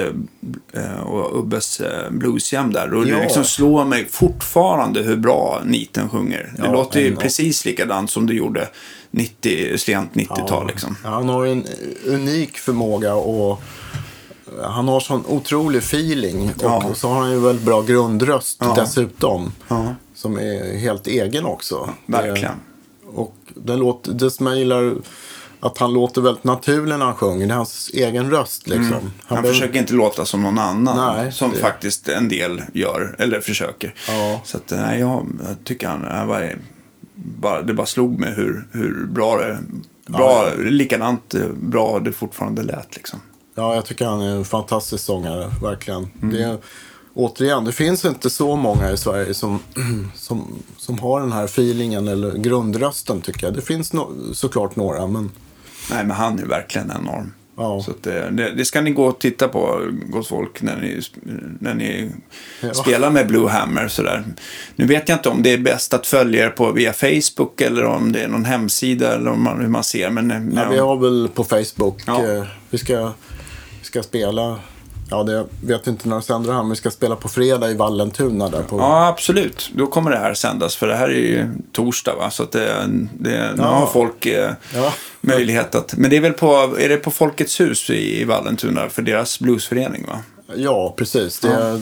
och Ubbes bluesjam där. Och det Ja. liksom slår mig fortfarande hur bra Niten sjunger. Det Ja, låter ju precis likadant som du gjorde 90, sent 90-tal liksom. Ja, Han har en unik förmåga och han har sån otrolig feeling. Och Ja. så har han ju väldigt bra grundröst Ja. dessutom. Som är helt egen också. Verkligen. Det, och den låter, det som jag gillar att han låter väldigt naturlig när han sjunger. Det är hans egen röst liksom. Han, behöver- försöker inte låta som någon annan. Nej, som det- faktiskt en del gör, eller försöker. Ja. Så att, nej, jag, jag tycker han, han var, bara, det bara slog mig hur, hur bra det bra, likadant eh, bra det fortfarande lät liksom. Ja, jag tycker han är en fantastisk sångare, verkligen. Mm. Det återigen, det finns inte så många i Sverige som, som, som har den här feelingen eller grundrösten tycker jag. Det finns no, såklart några, men Nej, men han är verkligen enorm. Ja. Så att det, det, det ska ni gå och titta på, gott folk, när ni, när ni Ja. spelar med Blue Hammer. Sådär. Nu vet jag inte om det är bäst att följa er på via Facebook eller om det är någon hemsida eller om man, hur man ser. Men, eh, ja. vi har väl på Facebook. Ja. Eh, vi, ska, vi ska spela, ja det vet inte när det sänder här, men vi ska spela på fredag i Vallentuna där på Ja, absolut. Då kommer det här sändas. För det här är ju torsdag, va? Så att det, det, nu Ja. har folk eh, Ja. Möjlighet att... Men det är väl på, är det på Folkets hus i, i Vallentuna för deras bluesförening, va? Ja, precis. Det är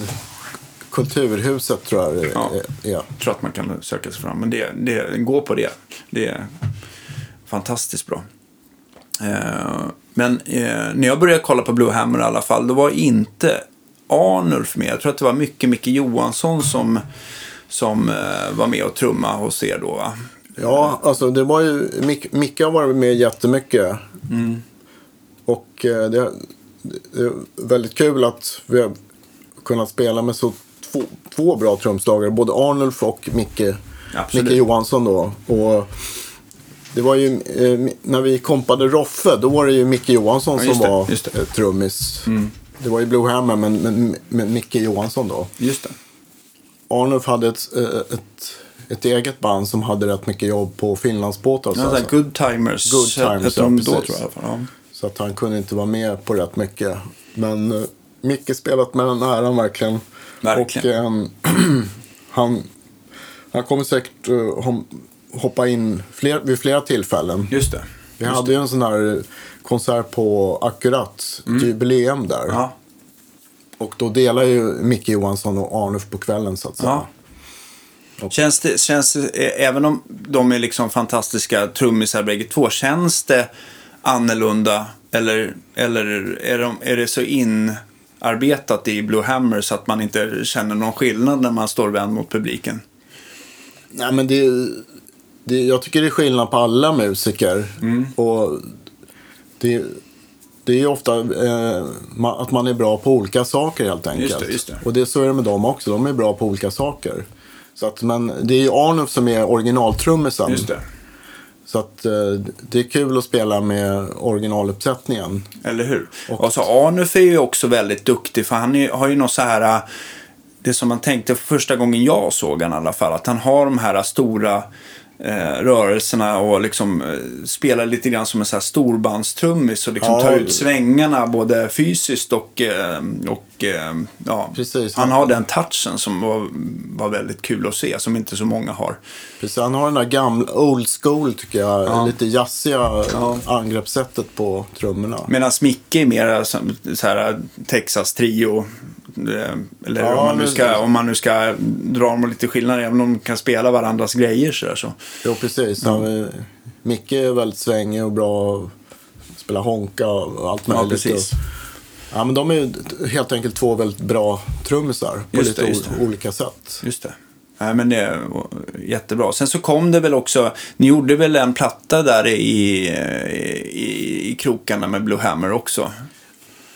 Kulturhuset tror jag det Ja. är. Jag tror att man kan söka sig fram. Men det, det, gå på det. Det är fantastiskt bra. Eh, men eh, när jag började kolla på Blue Hammer i alla fall, då var inte Arnulf med. Jag tror att det var mycket Micke Johansson som, som eh, var med och trumma hos er då. Va? Ja, alltså det var ju, Mick, Micke har varit med jättemycket. Och eh, det, det är väldigt kul att vi har kunnat spela med så två, två bra trumslagare. Både Arnulf och Micke, Absolut. Micke Johansson då. Och det var ju, eh, när vi kompade Roffe, då var det ju Micke Johansson Ja, som det, var det. Mm. trummis. Det var ju Blue Hammer, men, men, men Micke Johansson då. Just det. Arnulf hade ett, eh, ett, ett eget band som hade rätt mycket jobb på Finlandsbåtar. Ja, att så här säga. good Timers Good Timers, hette de ja, då tror jag. Ja. Så att han kunde inte vara med på rätt mycket. Men uh, Micke spelat med den äran verkligen. Verkligen. Och eh, han, han kommer säkert uh, hoppa in fler, vid flera tillfällen. Just det. Vi hade ju en sån här konsert på Akkurat, ett jubileum där. Mm. Ja. Och då delar ju Micke Johansson och Arnulf på kvällen så att säga. Ja. Känns det, känns det, även om de är liksom fantastiska trummisar bägge två, känns det annorlunda? Eller, eller är, de, är det så inarbetat i Blue Hammer så att man inte känner någon skillnad när man står vänd mot publiken? Nej, men det, det, jag tycker det är skillnad på alla musiker. Mm. Och det, det är ju ofta eh, att man är bra på olika saker helt enkelt. Just det, just det. Och det, så är det med dem också. De är bra på olika saker. Så att, men det är ju Arnulf som är originaltrummisen. Just det. Så att eh, det är kul att spela med originaluppsättningen. Eller hur? Och, så Arnulf är ju också väldigt duktig för han är, har ju något så här... äh, Det som man tänkte för första gången jag såg han i alla fall. Att han har de här stora eh, rörelserna och liksom eh, spelar lite grann som en så här storbandstrummis och liksom Ja. tar ut svängarna både fysiskt och, eh, och eh, ja. Precis. Han har den touchen som var, var väldigt kul att se som inte så många har. Precis, han har den där gamla, old school tycker jag. Lite jazziga angreppssättet på trummorna. Medan Micke är mer så här Texas trio. eh, Eller Ja, om, man nu ska, om man nu ska dra dem lite skillnader, även om de kan spela varandras grejer så, så. Jo, precis. Är- Micke är väldigt svängig och bra att spela honka och allt Ja, möjligt. precis. Och, ja, men de är ju helt enkelt två väldigt bra trummisar på Just lite det, olika sätt. Just det. Nej, men det var jättebra. Sen så kom det väl också, ni gjorde väl en platta där i, i, i krokarna med Blue Hammer också?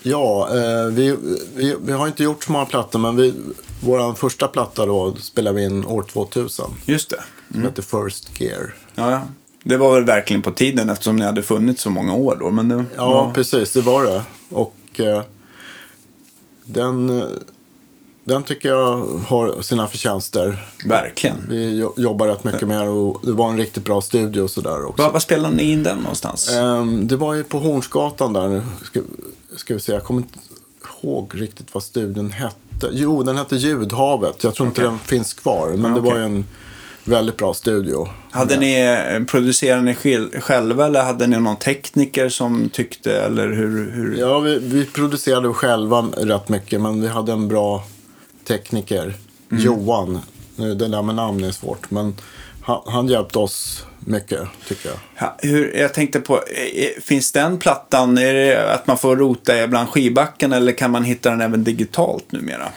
Ja, eh, vi, vi, vi har inte gjort så många plattor, men vi, vår första platta då spelade vi in år 2000. Just det. Som heter First Gear. Ja, ja. Det var väl verkligen på tiden eftersom ni hade funnits så många år då. Men det, Ja, precis. Det var det. Och eh, den, den tycker jag har sina förtjänster. verkligen. Vi jo- jobbar rätt mycket med och det var en riktigt bra studio och sådär också. Var, var spelade ni in den någonstans? Ehm, det var ju på Hornsgatan där. Ska, vi se, jag kommer inte ihåg riktigt vad studion hette. Jo, den hette Ljudhavet. Jag tror inte Okej. den finns kvar. Men Ja, det var ju en väldigt bra studio. Hade ni, eh, producerade ni själva eller hade ni någon tekniker som tyckte eller hur? hur? Ja, vi, vi producerade själva rätt mycket. Men vi hade en bra tekniker. Mm. Johan. Nu, Det där med namn är svårt. Men han, han hjälpte oss mycket, tycker jag. Ja, hur, jag tänkte på, eh, eh, finns den plattan, är det att man får rota bland skivbacken eller kan man hitta den även digitalt numera?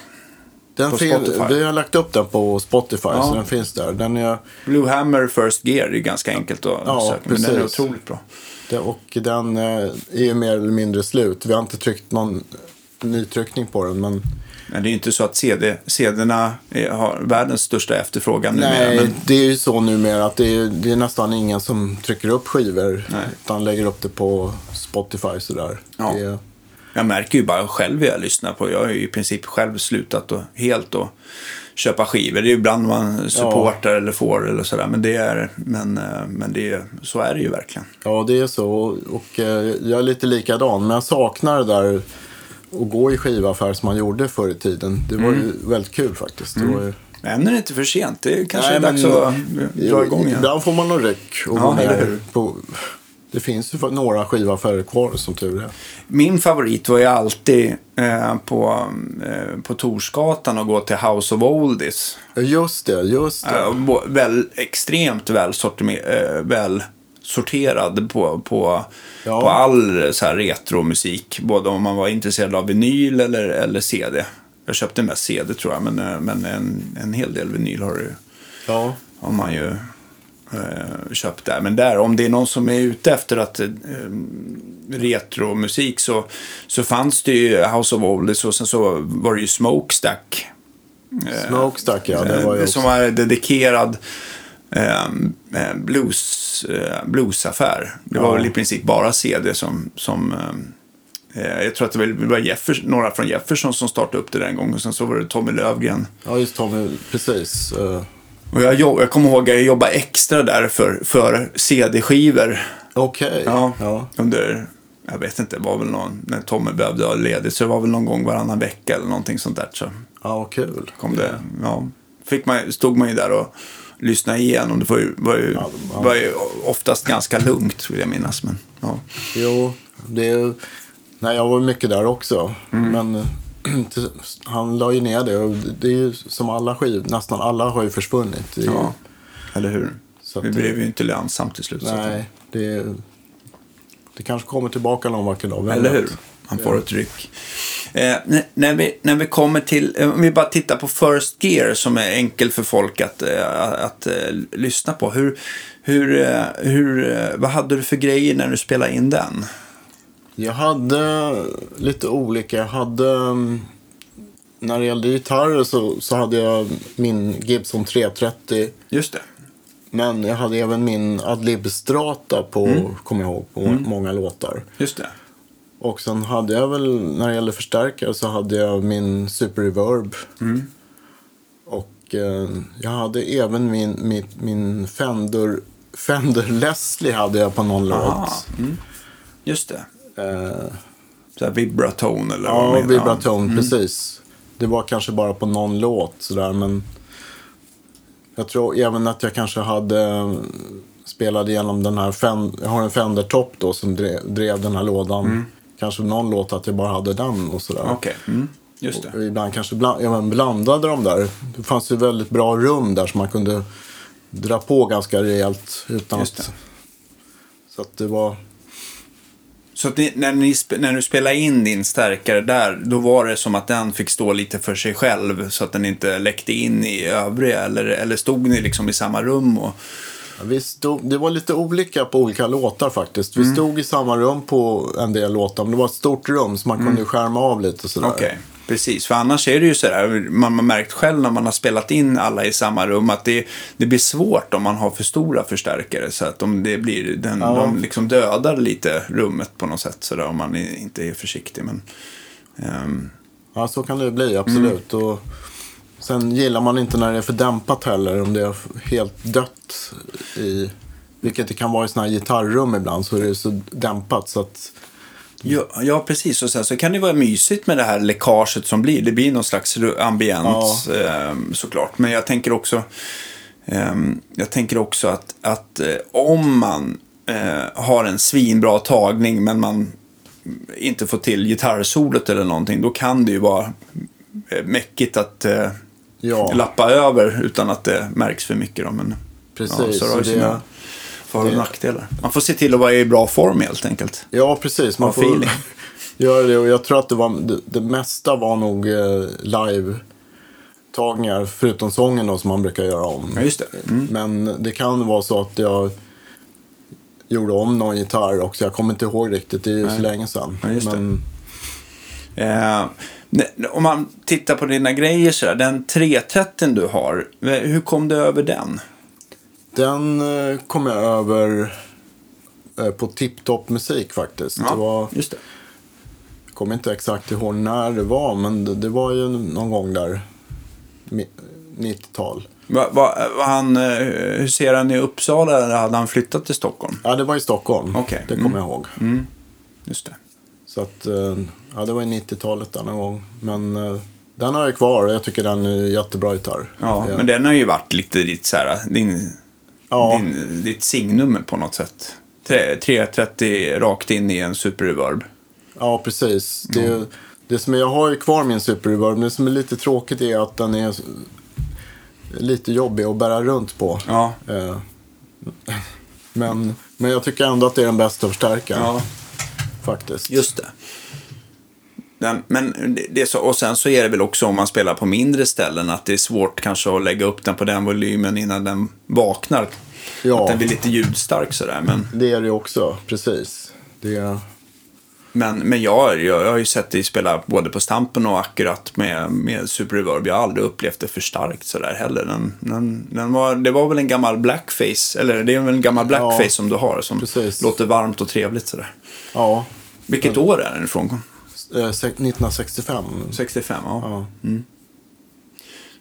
Den På fin- Spotify? vi har lagt upp den på Spotify, Ja. så den finns där. Den är... Blue Hammer First Gear är ganska enkelt att Ja, söka, men den är precis. otroligt bra. Det, och den eh, är ju mer eller mindre slut. Vi har inte tryckt någon nytryckning på den. Men Men det är ju inte så att CD, CD-erna är, har världens största efterfrågan numera. nej, Men, det är ju så numera att det är, det är nästan ingen som trycker upp skivor. Nej. Utan lägger upp det på Spotify sådär. Ja. Det jag märker ju bara själv hur jag lyssnar på. Jag har ju i princip själv slutat och, helt att köpa skivor. Det är ju ibland man supportar eller får eller sådär. Men, det är, men, eh, men det är, så är det ju verkligen. ja, det är så. Och, och eh, jag är lite likadan. Men jag saknar det där att gå i skivaffär som man gjorde förr i tiden. Det var Mm. ju väldigt kul faktiskt. Var ju... Än är det inte för sent. Det är kanske Nej, är dags men- att dra igång igen. Ibland får man nog ryck. Och Ja, gå ner eller hur? på... det finns ju några skivaffärer kvar som tur är. Min favorit var ju alltid eh, på, eh, på Torsgatan att gå till House of Oldies. Just det, just det. Eh, väl, extremt väl, sortimer- eh, väl sorterad på, på, Ja. på all så här retromusik. Både om man var intresserad av vinyl eller, eller CD. Jag köpte mest CD tror jag, men, eh, men en, en hel del vinyl har, du, Ja. har man ju eh, köpt där. Men där, om det är någon som är ute efter att eh, retromusik så, så fanns det ju House of Oldies och sen så var det ju Smokestack. Smokestack, ja. Det var ju Eh, som var dedikerad eh, blues, eh, bluesaffär. Det var Ja. väl i princip bara CD som... som eh, eh, jag tror att det var, Jeffers, några från Jefferson som startade upp det den gången. Sen så var det Tommy Lövgren. Ja, just Tommy. Precis. Eh, Och jag, jag kommer ihåg att jag jobbade extra där för, för CD-skivor. Okej. Ja, ja. Under, jag vet inte, det var väl någon, när Tommy behövde ha ledigt. Så det var väl någon gång varannan vecka eller någonting sånt där. Så Ja, kul. kom det, ja, fick man, stod man ju där och lyssnade igenom. Det var ju, var ju, Ja, ja. var ju oftast ganska lugnt vill jag minnas. Men, ja. Jo, det är... Nej, jag var mycket där också. Mm. Men han la ju ner det. Och det är ju som alla skivor, nästan alla har ju försvunnit. Ju- ja, eller hur? Så det blev ju inte lönsamt till slut. Nej, det, det kanske kommer tillbaka någon vacker dag. Eller hur? Han får ett ryck. Eh, när, vi, när vi kommer till, eh, om vi bara tittar på First Gear som är enkel för folk att, eh, att, eh, lyssna på. Hur, hur, hur, vad hade du för grejer när du spelade in den? Jag hade lite olika. Jag hade... mm, När det gällde gitarrer så, så hade jag min Gibson 330. Just det. Men jag hade även min Adlib Strata på, Mm. kommer jag ihåg, på många låtar. Just det. Och sen hade jag väl, när det gällde förstärkare så hade jag min Super Reverb. Mm. Och eh, jag hade även min, min, min Fender, Fender Leslie hade jag på någon låt. Mm. Just det. Eh, Så här vibratone eller vad ja, man menar. vibratone, Mm. precis. Det var kanske bara på någon låt sådär, men jag tror även att jag kanske hade eh, spelade igenom den här, Fen- jag har en Fender Top då som drev, drev den här lådan. Kanske någon låt att jag bara hade den och sådär. Okej, mm. just det. Och ibland kanske bland, även blandade de där. Det fanns ju väldigt bra rum där som man kunde dra på ganska rejält utan att... Så att det var... Så att ni, när, ni, när du spelade in din stärkare där, då var det som att den fick stå lite för sig själv så att den inte läckte in i övriga? Eller, eller stod ni liksom i samma rum? Och, Ja, Vi stod, det var lite olika på olika låtar faktiskt. Vi Mm. stod i samma rum på en del låtar, men det var ett stort rum så man kunde ju skärma av lite sådär. Mm. Okej, precis. För annars är det ju sådär, man har märkt själv när man har spelat in alla i samma rum att det, det blir svårt om man har för stora förstärkare. Så att om det blir, den, Ja. de liksom dödar lite rummet på något sätt sådär om man inte är försiktig. Men, ehm, Ja, så kan det bli, absolut. Mm. Och sen gillar man inte när det är för dämpat heller, om det är helt dött i... Vilket det kan vara i sådana här gitarrrum ibland, så är det så dämpat så att... Ja, ja, precis. Och sen så kan det vara mysigt med det här läckaget som blir. Det blir någon slags ru- ambiens ehm, såklart. Men jag tänker också, ehm, jag tänker också att, att eh, om man eh, har en svinbra tagning men man inte får till gitarrsolot eller någonting, då kan det ju vara eh, mäckigt att eh, Ja. lappa över utan att det märks för mycket. Då. Men, Precis, Ja, så det har ju sina för och nackdelar. Man får se till att vara i bra form helt enkelt. Ja, precis. Man Ha får feeling. göra det. Och jag tror att det, var, det, det mesta var nog eh, live-tagningar, förutom sången då, som man brukar göra om. Ja, just det. Mm. Men det kan vara så att jag gjorde om någon gitarr också. Jag kommer inte ihåg riktigt, det är ju så länge sedan. Ja, just det. Men Eh, om man tittar på dina grejer så där, den 330 du har, eh, hur kom du över den? den eh, kom jag över eh, på Tip-Top Musik faktiskt. Det var, just det. jag kommer inte exakt ihåg när det var, men det, det var ju någon gång där, mi- 90-tal. Va, va, han, hur ser han i Uppsala eller hade han flyttat till Stockholm? Ja, det var i Stockholm. Okej. Det kommer jag ihåg. Mm, just det. Så att, eh, ja, det var i 90-talet där någon gång. Men eh, den har jag kvar och jag tycker den är jättebra gitarr. Ja, men den har ju varit lite ditt, så här, din, Ja. din, ditt signum på något sätt. tre- 330 rakt in i en Super Reverb. Ja, precis. Det, det som jag har ju kvar min Super Reverb, men det som är lite tråkigt är att den är lite jobbig att bära runt på. Ja. Eh, Men, men jag tycker ändå att det är den bästa förstärkaren. ja. Faktiskt. Just det. Den, men det, är så, och sen så är det väl också om man spelar på mindre ställen att det är svårt kanske att lägga upp den på den volymen innan den vaknar. Att Ja, den blir lite ljudstark sådär. Men, det är det också. Precis. Det är, men, men jag, jag, jag har ju sett dig spela både på Stampen och Akkurat med, med Super Reverb. Jag har aldrig upplevt det för starkt sådär heller. Den, den, den var, det var väl en gammal blackface, eller det är väl en gammal blackface Ja, som du har som precis. låter varmt och trevligt sådär. ja, Vilket år är den ifrån? eh, se- 1965. 65, ja. Ja.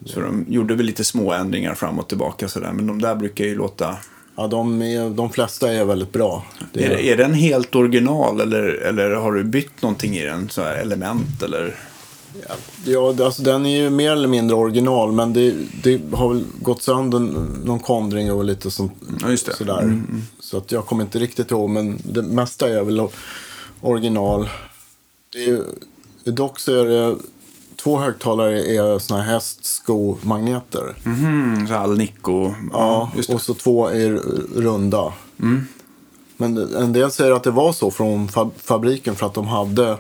Så de gjorde väl lite små ändringar fram och tillbaka sådär. Men de där brukar ju låta... Ja, de, är, de flesta är väldigt bra. Det Är, det- är den helt original eller, eller har du bytt någonting i den? Så här element eller? Ja, alltså, den är ju mer eller mindre original, men det, det har väl gått sönder någon kondring och lite sånt, Ja, just det. sådär. Så att jag kommer inte riktigt ihåg, men det mesta är väl original. Det är, dock så är det två högtalare är såna här hästskomagneter. Mhm, så Alnico. Ja. Mm. och så två är runda. Men en del säger att det var så från fa- fabriken för att de hade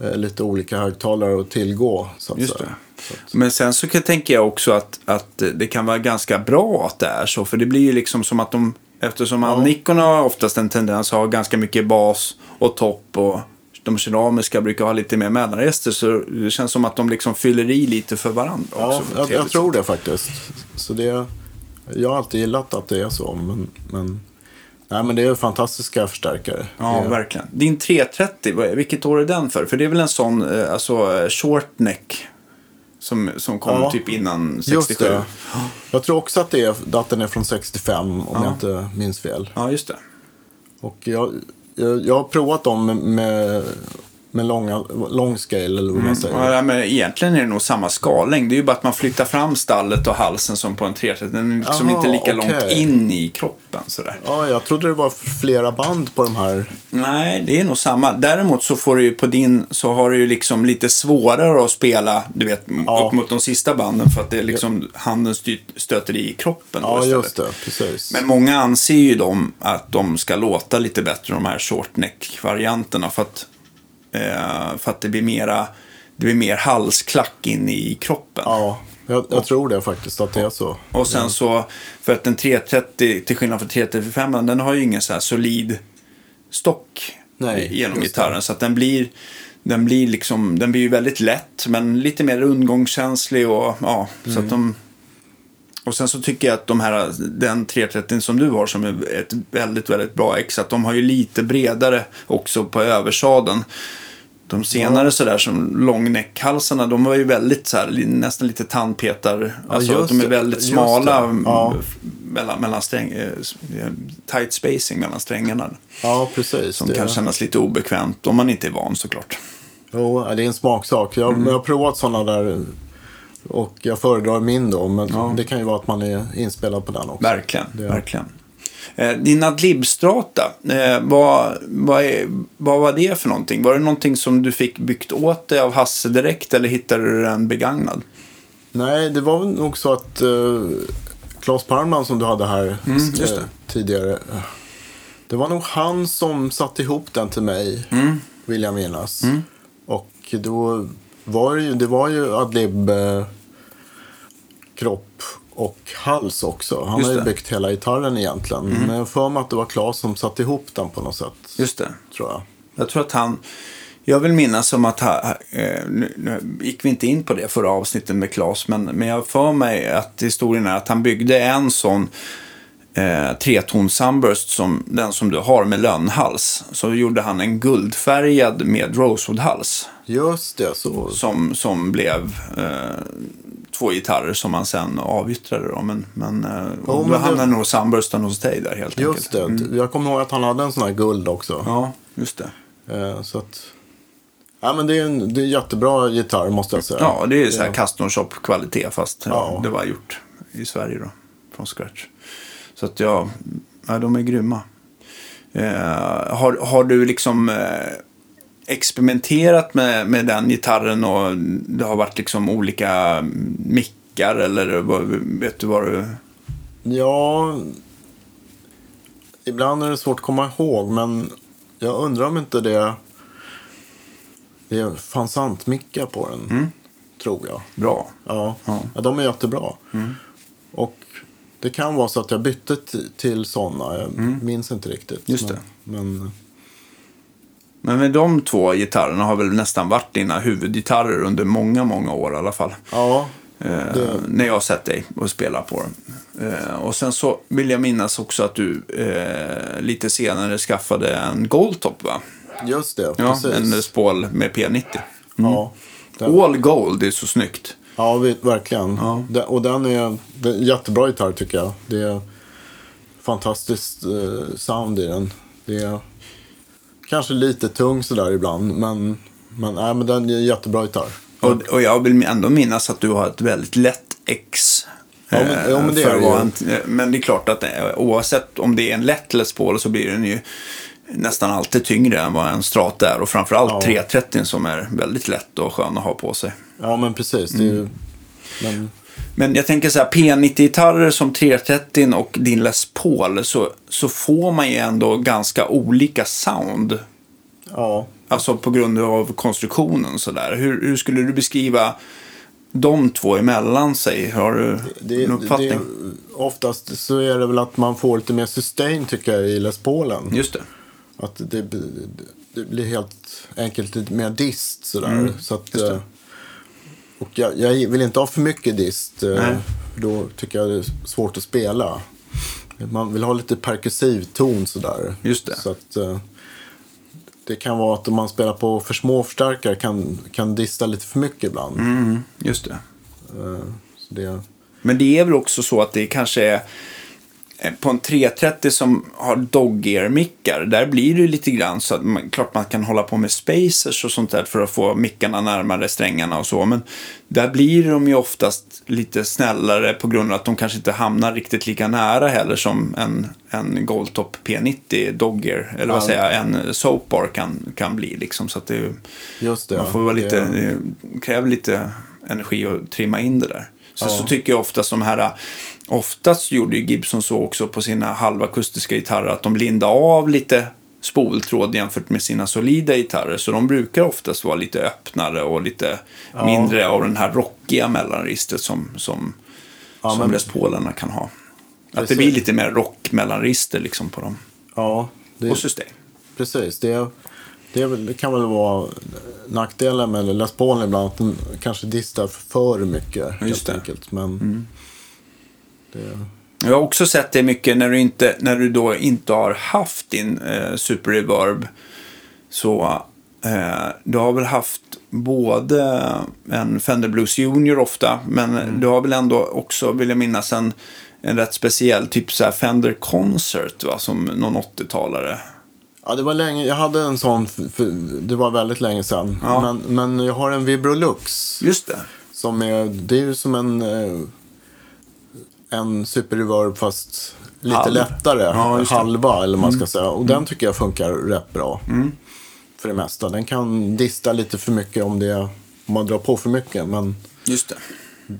eh, lite olika högtalare att tillgå. Så att Just säga. det. Men sen så tänker jag också att, att det kan vara ganska bra att det är så. För det blir ju liksom som att de, eftersom Alnicorna har oftast en tendens att ha ganska mycket bas och topp och de keramiska brukar ha lite mer mellanrester. Så det känns som att de liksom fyller i lite för varandra Ja, också. jag, jag tror det faktiskt. Så det, jag har alltid gillat att det är så. Men, men, nej, men det är fantastiska förstärkare. Ja, det, verkligen. Din 330, vad är- vilket år är den för? För det är väl en sån, eh, alltså eh, short neck. Som, som kom Ja, typ innan 67. Just det. Jag tror också att, det är, att den är från 65 om Ja. jag inte minns fel. Ja, just det. Och jag, jag, har provat dem med, med, långa, lång scale eller vad man säger. Mm. Ja, men egentligen är det nog samma skallängd. Det är ju bara att man flyttar fram stallet och halsen som på en 330. Den är liksom Aha, inte lika långt okej. in i kroppen sådär. Ja, jag trodde det var flera band på de här. Nej, det är nog samma. Däremot så får du ju på din så har du ju liksom lite svårare att spela, du vet, Ja. upp mot de sista banden för att det är liksom handen stöter i kroppen. Ja, just det. Precis. Men många anser ju dem att de ska låta lite bättre, de här short neck-varianterna. För att, eh, för att det blir mera, det blir mer halsklack in i kroppen. Ja, jag, jag tror det faktiskt att det är så. Och sen så, för att en 330, till skillnad från 335, den har ju ingen så här solid stock Nej, genom gitarren. Så att den blir, den blir liksom, den blir ju väldigt lätt, men lite mer rundgångskänslig och ja, så Mm. att de... Och sen så tycker jag att de här, den 330 som du har som är ett väldigt, väldigt bra ex, att de har ju lite bredare också på översadeln. De senare sådär som långnäckhalsarna, de var ju väldigt så här, nästan lite tandpetar. Ja, alltså att de är väldigt smala mm, Ja. mellan, mellan sträng, eh, tight spacing mellan strängarna. Ja, precis. Som det, kan kännas lite obekvämt om man inte är van såklart. Jo, det är en smaksak. Jag, Mm. jag har provat sådana där och jag föredrar min då. Men Ja. det kan ju vara att man är inspelad på den också. Verkligen, Det- verkligen. Eh, din Adlib-strata, eh, vad, vad, är, vad var det för någonting? Var det någonting som du fick byggt åt dig av Hasse direkt eller hittade du den begagnad? Nej, det var nog så att uh, Claes Parman som du hade här Mm, eh, tidigare. eh, Det var nog han som satte ihop den till mig, Mm. vill jag minnas. Och då var det ju, det var ju Adlib eh, kropp och hals också. Han har ju. Mm. byggt hela gitarren egentligen. Men jag har för mig att det var Claes som satte ihop den på något sätt. Just det. Tror jag. Jag tror att han... Jag vill minnas som att... ha- Eh, nu, nu gick vi inte in på det förra avsnittet med Claes, men, men jag för mig att historien är att han byggde en sån eh, tretons sunburst som den som du har med lönnhals. Så gjorde han en guldfärgad med rosewood-hals. Just det, så. Som, som blev eh, två gitarrer som man sen avyttrade. Då. Men, men, eh, och då men det- hamnade nog sunbursten hos dig där helt Just enkelt. det. Jag kommer ihåg att han hade en sån här guld också. Ja, just det. Eh, Så att... Ja, men det är en det är en jättebra gitarr måste jag säga. Ja, det är så här custom shop kvalitet fast ja. Ja. det var gjort i Sverige då. Från scratch. Så att ja, ja de är grymma. Eh, har, har du liksom eh, experimenterat med, med den gitarren och det har varit liksom olika mickar eller vet du vad du... Ja, ibland är det svårt att komma ihåg, men jag undrar om inte det, det fanns antmickar på den, Mm. tror jag. Bra. Ja. Ja. Mm. ja, de är jättebra. Och det kan vara så att jag bytte till sådana, jag minns inte riktigt. Mm. Just men, det. Men, Men med de två gitarrerna har väl nästan varit dina huvudgitarrer under många, många år i alla fall. ja, Eh, Det- När jag har sett dig och spela på dem. Eh, och sen så vill jag minnas också att du eh, lite senare skaffade en Goldtop va? just det. Ja, precis. en Les Paul med P90. Ja, den, All Gold, är så snyggt. Ja verkligen. Ja. Den, och den är, det är jättebra gitarr tycker jag. Det är fantastiskt eh, sound i den. Det är kanske lite tung sådär ibland, men, men, nej, men den är jättebra gitarr. Och, och jag vill ändå minnas att du har ett väldigt lätt X. Ja, men- eh, ja, men det är det en, eh, men det är klart att eh, oavsett om det är en lätt Les Paul så blir den ju nästan alltid tyngre än vad en Strata är. Och framförallt Ja. 330 som är väldigt lätt och skön att ha på sig. Ja, men precis. Är ju, men, Men jag tänker så här, P90-gitarrer som 330 och din Les Paul så, så får man ju ändå ganska olika sound. ja, Alltså på grund av konstruktionen sådär. Hur, hur skulle du beskriva de två emellan sig? Har du det, en uppfattning? det, oftast så är det väl att man får lite mer sustain tycker jag i Les Paulen. Just det. Att det, blir- det blir helt enkelt lite mer dist sådär. Mm, så att, eh, och jag, jag vill inte ha för mycket dist. eh, Nej. Då tycker jag det är svårt att spela. Man vill ha lite perkussiv ton sådär. Just det. Så att, eh, det kan vara att om man spelar på för små förstärkare kan, kan dista lite för mycket ibland. Mm, just det. Det, Men det är väl också så att det kanske är på en 330 som har dog-ear-mickar, där blir det lite grann så att man, klart man kan hålla på med spacers och sånt där för att få mickarna närmare strängarna och så. Men där blir de ju oftast lite snällare på grund av att de kanske inte hamnar riktigt lika nära heller som en, en Goldtop P90 dog-ear, eller vad säger jag, en soapbar kan, kan bli liksom. Så att det, det. man får vara lite, det kräver lite energi att trimma in det där. Så, Ja. så tycker jag oftast de här, oftast gjorde ju Gibson så också på sina halvakustiska gitarrer att de lindade av lite spoltråd jämfört med sina solida gitarrer. Så de brukar oftast vara lite öppnare och lite Ja. mindre av den här rockiga mellanregistret som, som, Ja, som Les Paulerna kan ha. Att det blir lite mer rock-mellanregister liksom på dem. Ja, det, Och system. precis. Det, det, är väl- det kan väl vara nackdelen med Les Paul ibland. Att den kanske distar för mycket. Just helt det. Mm. enkelt. Men det, Jag har också sett det mycket när du, inte, när du då inte har haft din eh, Super Reverb. Så eh, du har väl haft både en Fender Blues Junior ofta, men du har väl ändå också, vill jag minnas, en, en rätt speciell typ så här Fender Concert, va? som någon 80-talare. Ja, det var länge. Jag hade en sån. Det var väldigt länge sedan. Ja. Men, men jag har en Vibrolux. Just det. Som är, det är ju som en, eh, en Super Reverb fast lite Halv. lättare. Ja. Mm. halva eller vad man ska säga. Och den tycker jag funkar rätt bra. För det mesta. Den kan dista lite för mycket om, det, om man drar på för mycket. Men, Just det.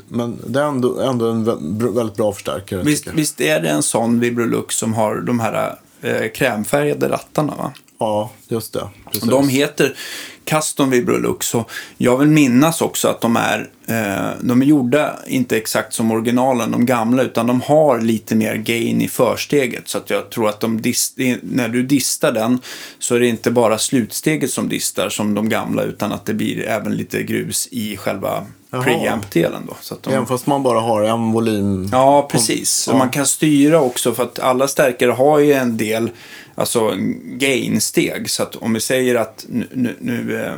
men det är ändå, ändå en vä- väldigt bra förstärkare. Visst, visst är det en sån Vibrolux som har de här eh, krämfärgade rattarna? va? Ja, just det. Precis. De heter Custom Vibrolux och jag vill minnas också att de är, eh, de är gjorda inte exakt som originalen, de gamla, utan de har lite mer gain i försteget. Så att jag tror att de dis- när du distar den så är det inte bara slutsteget som distar som de gamla, utan att det blir även lite grus i själva. Preamp-delen. Då, så att de... Även fast man bara har en volym. Ja, precis. Ja. man kan styra också för att alla stärkare har ju en del alltså gain-steg. Så att om vi säger att nu, nu, nu eh,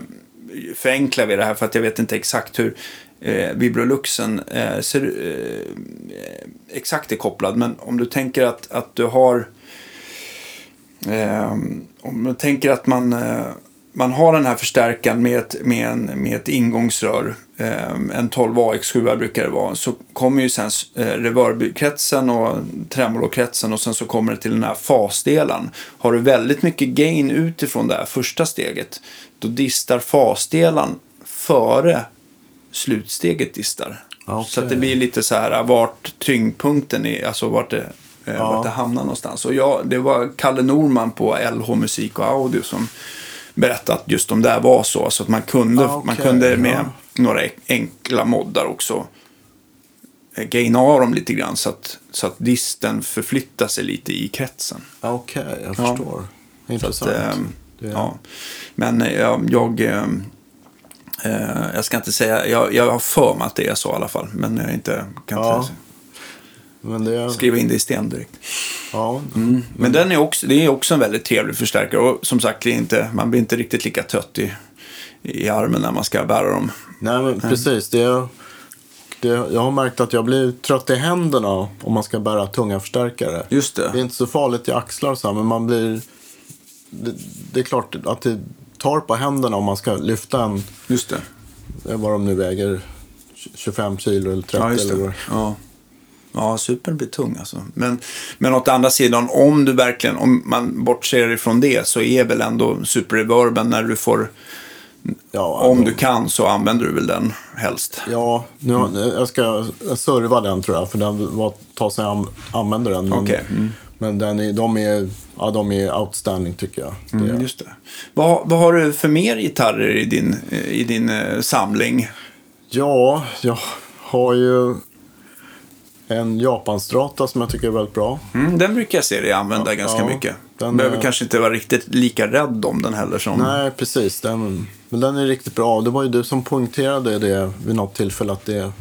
förenklar vi det här för att jag vet inte exakt hur eh, Vibroluxen eh, ser, eh, exakt är kopplad. Men om du tänker att, att du har eh, om du tänker att man eh, man har den här förstärkaren med ett, med en, med ett ingångsrör, eh, en 12 AX7 brukar det vara, så kommer ju sen eh, reverbkretsen och tremolokretsen och sen så kommer det till den här fasdelen. Har du väldigt mycket gain utifrån det här första steget, då distar fasdelen före slutsteget distar. Okej. Så det blir lite så här vart tyngdpunkten är, alltså vart det, eh, Ja. vart det hamnar någonstans. Och jag, det var Kalle Norman på LH Musik och Audio som berättade att just de där var så. Så att man kunde, Ah, okej, man kunde med ja. några enkla moddar också eh, gaina dem lite grann så att, så att disten förflyttar sig lite i kretsen. Ja, Okej, jag Ja. förstår. Så Intressant. att, ehm, Det- ja. Men eh, jag, jag, eh, jag ska inte säga, jag, jag har för mig att det är så i alla fall. Men jag inte, kan Ja. Men det, skriva in det i sten direkt. ja, Men den är också, det är också en väldigt trevlig förstärkare. Och som sagt, är inte, man blir inte riktigt lika trött i, i armen när man ska bära dem. Nej, men precis. Det, det, jag har märkt att jag blir trött i händerna om man ska bära tunga förstärkare. Just Det är det. inte så farligt i axlar och så här, men man blir... Det, det är klart att det tar på händerna om man ska lyfta en, Just det. vad de nu väger, 25 kilo eller 30 Ja, eller vad. Ja. Ja, supern blir tung alltså. Men, men åt andra sidan, om du verkligen, om man bortser ifrån det, så är väl ändå superreverben när du får, Ja, om då- du kan så använder du väl den helst. Ja, nu, har- jag ska serva den tror jag, för den var ett tag sedan jag använde den. Men, Okej, mm. men den är, de, är, ja, de är outstanding tycker jag. Det, Mm, just det. Vad, vad har du för mer gitarrer i din, i din eh, samling? Ja, jag har ju en Japanstrata som jag tycker är väldigt bra. Mm, den brukar jag se dig använda Ja, ganska ja, mycket. den Behöver är- kanske inte vara riktigt lika rädd om den heller som... Nej, precis. Den, men den är riktigt bra. Det var ju du som poängterade det vid något tillfälle att det,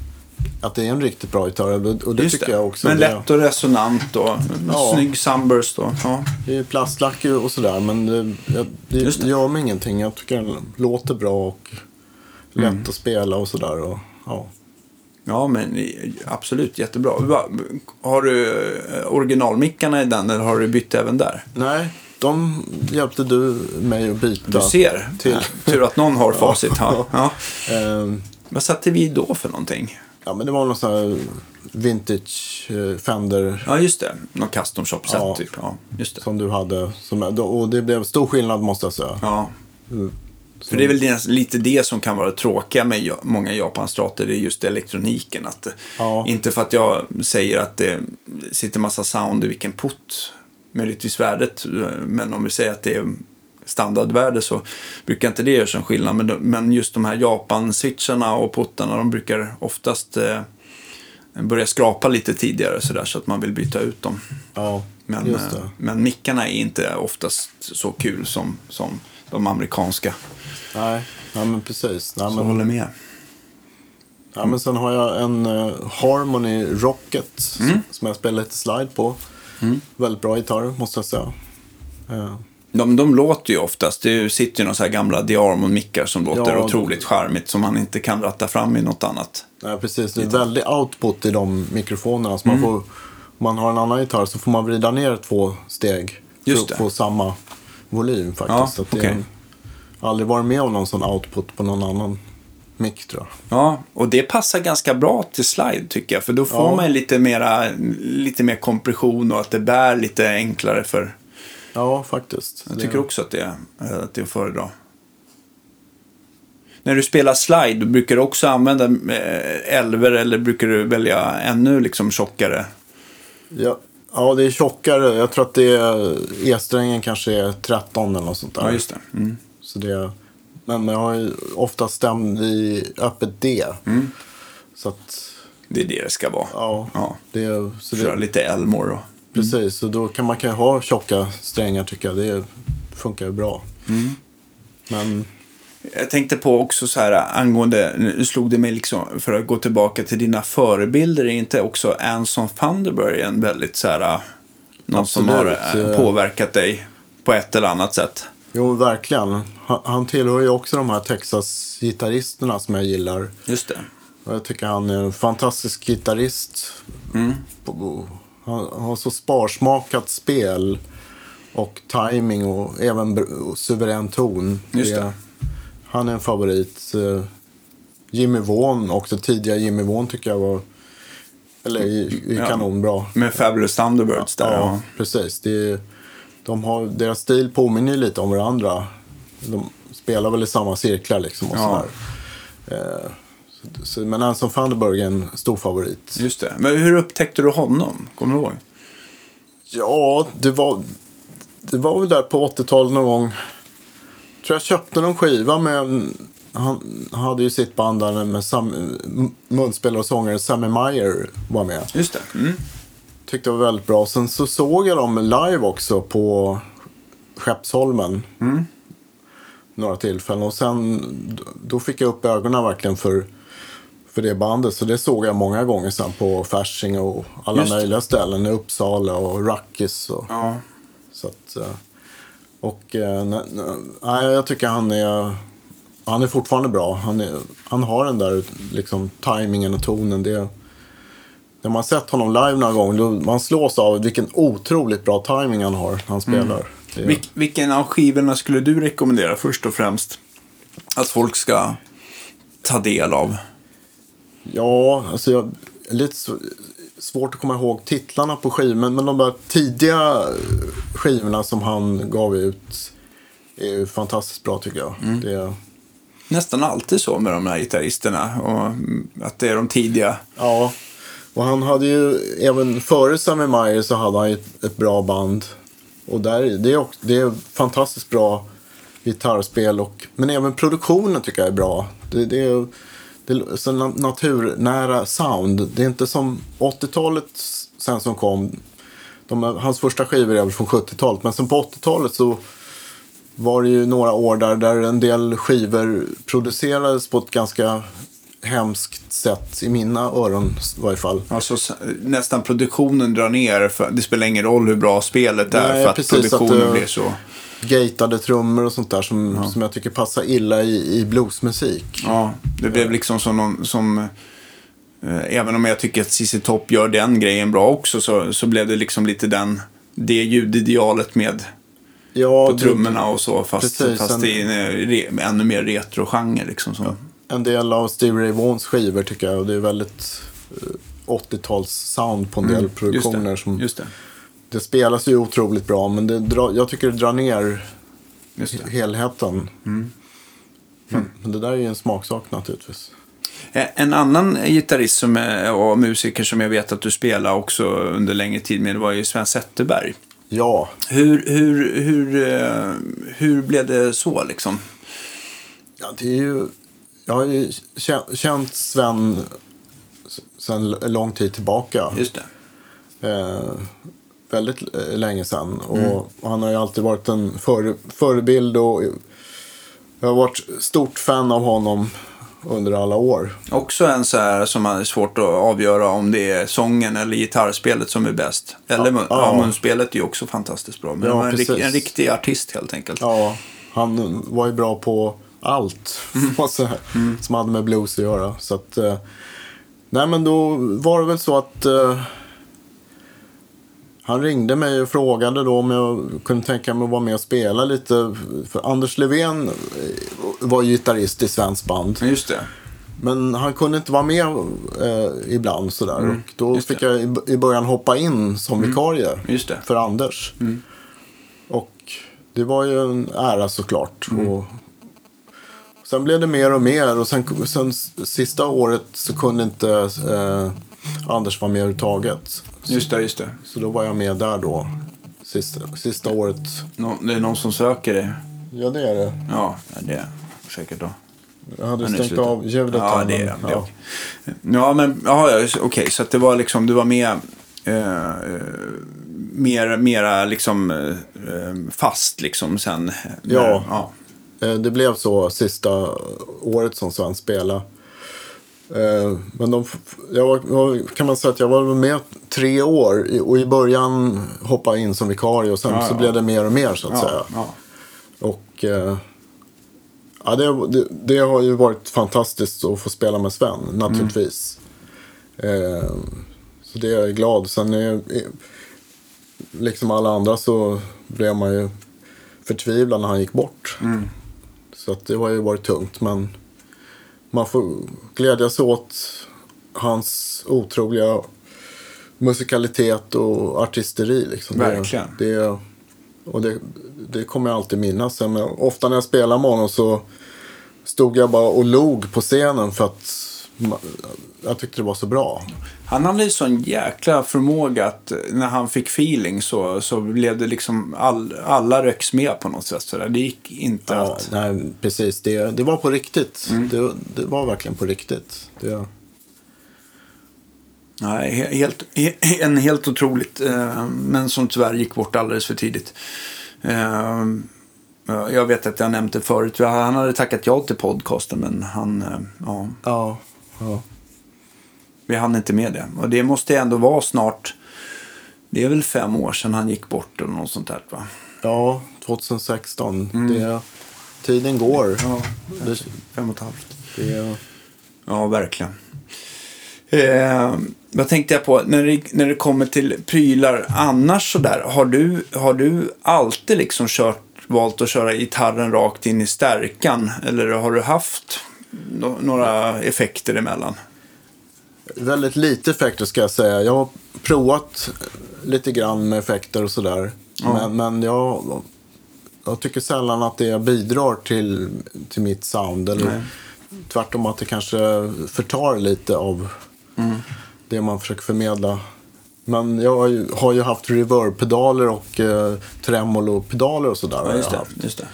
att det är en riktigt bra gitarr. Och det Just tycker jag också. Men det, lätt och resonant och Ja. snygg sunburst. Och, ja. det är plastlack och sådär, men det, jag- det, det. gör mig ingenting. Jag tycker den låter bra och lätt Mm. att spela och sådär. Och, ja. Ja, men i- absolut jättebra. Har du eh, originalmickarna i den eller har du bytt även där? Nej, de hjälpte du mig att byta. Du ser. Till. Tur att någon har facit. Ja. Ja. Ehm, Vad satte vi då för någonting? ja, men det var någon sån här vintage eh, Fender Ja, just det. Någon custom shop set Ja. typ. Ja, just det. som du hade. Som, och det blev stor skillnad måste jag säga. Ja. För det är väl det- lite det som kan vara tråkiga med många Japanstrater, det är just elektroniken. Att, eh, Ja. Inte för att jag säger att det sitter massa sound i vilken putt, möjligtvis värdet, eh, men om vi säger att det är standardvärde så brukar inte det göra sån skillnad. Men, men just de här Japan-switcharna och puttarna, de brukar oftast eh, börja skrapa lite tidigare så, där, så att man vill byta ut dem. Ja, Men, eh, men mickarna är inte oftast så kul som, som de amerikanska. Nej, nej men precis. Nej, Så men, håller med. ja, men sen har jag en eh, Harmony Rocket Mm. som jag spelar lite slide på. Väldigt bra gitarr måste jag säga. Eh, De, de låter ju oftast. Det sitter ju några så här gamla Diarmon-mickar som låter Ja, otroligt charmigt som man inte kan ratta fram i något annat. nej, precis. Det är väldigt output i de mikrofonerna. Så Mm. man får, om man har en annan gitarr så får man vrida ner två steg Just för att det. få samma volym faktiskt. Ja, så att det okej. är, har aldrig varit med om någon sån output på någon annan mick tror jag. Ja, och det passar ganska bra till slide tycker jag. För då får Ja. man lite, mera, lite mer kompression och att det bär lite enklare för... Ja, faktiskt. Jag Det- tycker också att det, är- eh, att det är att föredra. När du spelar slide, brukar du också använda eh, elver eller brukar du välja ännu liksom tjockare? Ja, ja, det är tjockare. Jag tror att det är E-strängen kanske är 13 eller något sånt där. Ja, just det. Mm. Så det men jag har ju ofta stämt i öppet D. Mm. Så att, Det är det det ska vara. ja. Ja. Det, så det, lite Elmore och... precis, så då kan man kan ha tjocka strängar tycker jag. Det funkar ju bra. Mm. Men Jag tänkte på också så här angående, nu slog det mig liksom, för att gå tillbaka till dina förebilder, är inte också Anson Thunderberg en väldigt så här, någon som har Absolut, eh, eh. påverkat dig på ett eller annat sätt? Jo, verkligen. Han, tillhör ju också de här Texas-gitarristerna som jag gillar. Just det. Jag tycker han är en fantastisk gitarrist. Mm. Han har så sparsmakat spel. Och timing och även suverän ton. Just det. Han är en favorit. Eh, Jimmy Vaughan, också tidiga Jimmy Vaughan tycker jag var eller är, är Ja. kanonbra. Med Fabulous Thunderbirds där. Ja, Ja. precis. Det är, de har, deras stil påminner lite om varandra. De spelar väl i samma cirklar liksom. Och Ja. sådär. Eh, så, så, men Anson Thunderberg är en stor favorit. Just det. Men hur upptäckte du honom? Kommer du ihåg? Ja, det var, det var väl där på 80-talet någon gång. Jag tror jag köpte någon skiva med... Han hade ju sitt band där med Sam, munspelare och sångare Sammy Meyer var med. Just det. Mm. Tyckte det var väldigt bra. Sen så såg jag dem live också på Skeppsholmen. Några tillfällen. Och sen då fick jag upp ögonen verkligen för, för det bandet. Så det såg jag många gånger sen på Fasching och alla Just möjliga ställen. I Uppsala och Rackis. Och, Ja. så att, eh, och eh, nej, nej, jag tycker han är, han är fortfarande bra. Han, är, han har den där liksom, tajmingen och tonen. Det, när man sett honom live några gånger, då man slås av vilken otroligt bra timing han har när han spelar. Det, Vil- vilken av skivorna skulle du rekommendera först och främst? Att folk ska ta del av? Ja, alltså jag är lite svårt att komma ihåg titlarna på skivorna. Men de där tidiga skivorna som han gav ut är ju fantastiskt bra tycker jag. Det, Nästan alltid så med de här gitarristerna. Och mm, att det är de tidiga. Ja, och han hade ju även före Sammy Meyer så hade han ju ett, ett bra band. Och där, det, är också, det är fantastiskt bra gitarrspel, och, men även produktionen tycker jag är bra. Det, det är det är så naturnära sound. Det är inte som 80-talet sen som kom. De, hans första skivor är väl från 70-talet, men sen på 80-talet så var det ju några år där, där en del skivor producerades på ett ganska hemskt sätt i mina öron i varje fall. Alltså nästan produktionen drar ner. För, det spelar ingen roll hur bra spelet är. Nej, för att att produktionen det- blir så. Gatade trummor och sånt där som, som jag tycker passar illa i, i bluesmusik. Ja, det blev liksom som någon som... Eh, även om jag tycker att CC Top gör den grejen bra också så, så blev det liksom lite den... Det ljudidealet med Ja, på trummorna och så. Fast, Precis, fast en- i en eh, ännu mer retro-genre liksom. Som, En del av Stevie Ray Vaughans skivor tycker jag. Och det är väldigt eh, 80-tals sound på en del Mm, just produktioner. det. Som, Just det. det spelas ju otroligt bra men det drar, jag tycker det drar ner Just det. helheten. Mm. Men, men det där är ju en smaksak naturligtvis. Eh, En annan gitarrist som är, och musiker som jag vet att du spelade också under längre tid med var ju Sven Zetterberg. Ja, Hur, hur, hur, eh, hur blev det så liksom? ja det är ju... Jag har ju kä- känt Sven sedan lång tid tillbaka. Just det. eh, väldigt länge sedan. Och Mm. han har ju alltid varit en före, förebild och jag har varit stort fan av honom under alla år. Också en så här som är svårt att avgöra om det är sången eller gitarrspelet som är bäst. Eller mun, ja, ja. munspelet är ju också fantastiskt bra. Men Ja, han var en, en riktig artist helt enkelt. Ja, han var ju bra på allt Mm. får man säga, som hade med blues att göra. Så att, eh, nej men då var det väl så att eh, han ringde mig och frågade då om jag kunde tänka mig att vara med och spela lite. För Anders Levén eh, var gitarrist i svenskt band. Just det. Men han kunde inte vara med eh, ibland sådär. och då Mm. fick. Mm. jag i, början hoppa in som vikarie. Mm. för Anders. Och det var ju en ära såklart. Mm. Och sen blev det mer och mer. Och sen, sen sista året så kunde inte eh, Anders vara med överhuvudtaget. Just det, just det. Så då var jag med där då. Sista, sista året. Nå, det är någon som söker det. Ja, det är det. Ja, det är säkert då. Jag hade Men stängt av ljudet Ja, det är det. ja. Ja, men ja, okej. Så att det var liksom, du var med eh, eh, mer, mera liksom eh, eh, fast liksom sen. när- Ja. ja. Eh, Det blev så sista året som Sven spelade. Eh, Men de, jag var, kan man säga att jag var med tre år och i början hoppade jag in som vikarie och sen Ja, så ja. blev det mer och mer så att Ja, säga. Och eh, ja, det, det, det har ju varit fantastiskt att få spela med Sven naturligtvis. Eh, så det är jag glad. Sen är, liksom alla andra så blev man ju förtvivlad när han gick bort. Så att det har ju varit tungt. Men man får glädjas åt hans otroliga musikalitet och artisteri. Liksom. Verkligen. Det, det, och det, det kommer jag alltid minnas. Men ofta när jag spelar med honom så stod jag bara och log på scenen för att jag tyckte det var så bra. Han hade ju sån jäkla förmåga att när han fick feeling så, så blev det liksom all, alla röks med på något sätt. Så där. Det gick inte Ja, att... nej, precis. Det, det var på riktigt. Det, det var verkligen på riktigt. Det, Nej, he- helt, he- en helt otroligt. eh, Men som tyvärr gick bort alldeles för tidigt. Eh, ja, Jag vet att jag nämnt det förut. Han hade tackat ja till podcasten men han, eh, ja, ja, ja. vi hann inte med det. Och det måste ändå vara snart. Det är väl fem år sedan han gick bort eller något sånt där va? ja, 2016. Det, tiden går. Ja, Det, fem och ett halvt. det, Ja, verkligen. Eh, vad tänkte jag på? När det, när det kommer till prylar annars sådär. Har du, har du alltid liksom kört, valt att köra gitarren rakt in i stärkan? Eller har du haft no, några effekter emellan? väldigt lite effekter ska jag säga. Jag har provat lite grann med effekter och sådär. Ja. Men, men jag, jag tycker sällan att det bidrar till, till mitt sound. Eller Nej. tvärtom att det kanske förtar lite av Mm. det man försöker förmedla. Men jag har ju, har ju haft reverb-pedaler och eh, tremolo-pedaler och sådär. Ja, just det. Just det.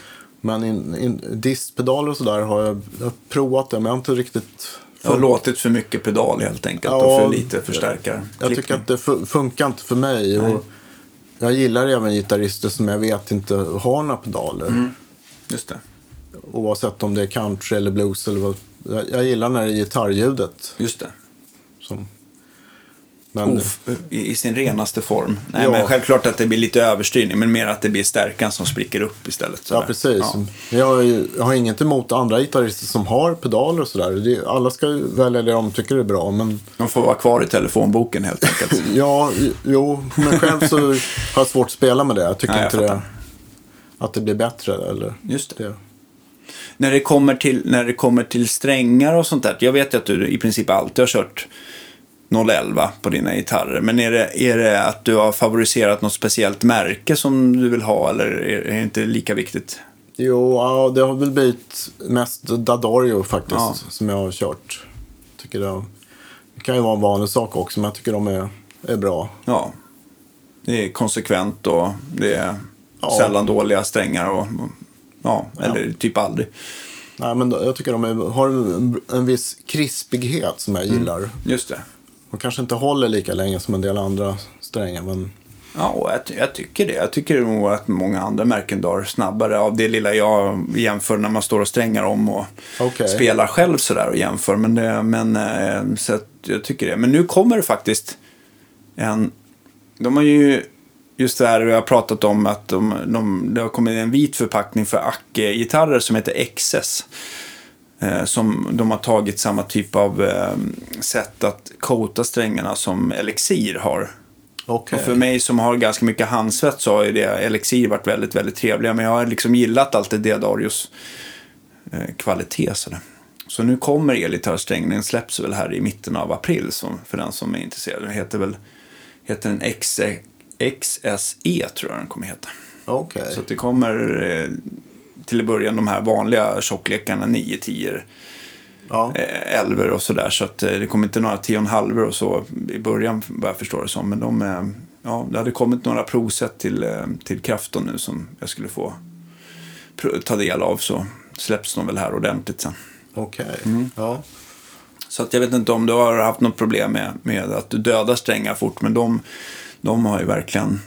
Men in, in, distpedaler och sådär har jag, jag har provat det, men jag har inte riktigt... Jag har låtit för mycket pedal helt enkelt och Ja, för lite förstärkare. Jag tycker att det fu- funkar inte för mig. Och jag gillar även gitarrister som jag vet inte har några pedaler. Mm. Just det. Oavsett om det är country eller blues eller vad. Jag, jag gillar när det är gitarrljudet. Just det. Som, men, Of, i, sin renaste form. Nej, Ja. men självklart att det blir lite överstyrning, men mer att det blir stärkan som spricker upp istället. ja, sådär. precis. Ja. Jag, har ju, jag har inget emot andra gitarrister som har pedaler och sådär. Alla ska välja det de tycker är bra. Men De får vara kvar i telefonboken helt enkelt. ja, jo, men själv så har jag svårt att spela med det. Jag tycker Nej, jag inte det, att det blir bättre. Eller, Just det. det. När det, kommer till, när det kommer till strängar och sånt där. Jag vet ju att du i princip alltid har kört 011 på dina gitarrer. Men är det, är det att du har favoriserat något speciellt märke som du vill ha eller är det inte lika viktigt? Jo, ja, det har väl blivit mest Dadario faktiskt Ja. som jag har kört. Tycker det, det kan ju vara en vanlig sak också, men jag tycker de är, är bra. Ja. Det är konsekvent och det är Ja. sällan dåliga strängar. Och, ja, eller typ aldrig. Nej, men jag tycker de är, har en, viss krispighet som jag Mm. gillar. Just det. De kanske inte håller lika länge som en del andra strängar, men Ja, och jag, jag tycker det. Jag tycker nog att många andra märken drar snabbare av det lilla jag jämför när man står och strängar om och Okej. spelar själv sådär och jämför. Men, det, men eh, så jag tycker det. Men nu kommer det faktiskt en... De har ju just det här vi har pratat om att de, de, det har kommit en vit förpackning för Acke-gitarrer som heter XS. Eh, som de har tagit samma typ av eh, sätt att coata strängarna som Elixir har. okej. Och för mig som har ganska mycket handsvett så har ju det Elixir varit väldigt, väldigt trevliga. Men jag har liksom gillat alltid Deodarius eh, kvalitet. Sådär. Så nu kommer elgitarrsträngen, den släpps väl här i mitten av april som, för den som är intresserad. Den heter väl heter den XE, XSE tror jag den kommer heta. Okej. Så det kommer eh, till början de här vanliga tjocklekarna 9 10 Ja. eh, elver och sådär. Så att eh, det kommer inte några 10,5 och så i början vad jag förstår det som. Men de, eh, ja, det hade kommit några provset till, till Krafton nu som jag skulle få ta del av. Så släpps de väl här ordentligt sen. Okej. Mm. Ja. Så att jag vet inte om du har haft något problem med, med att du dödar strängar fort. Men de, de har ju verkligen...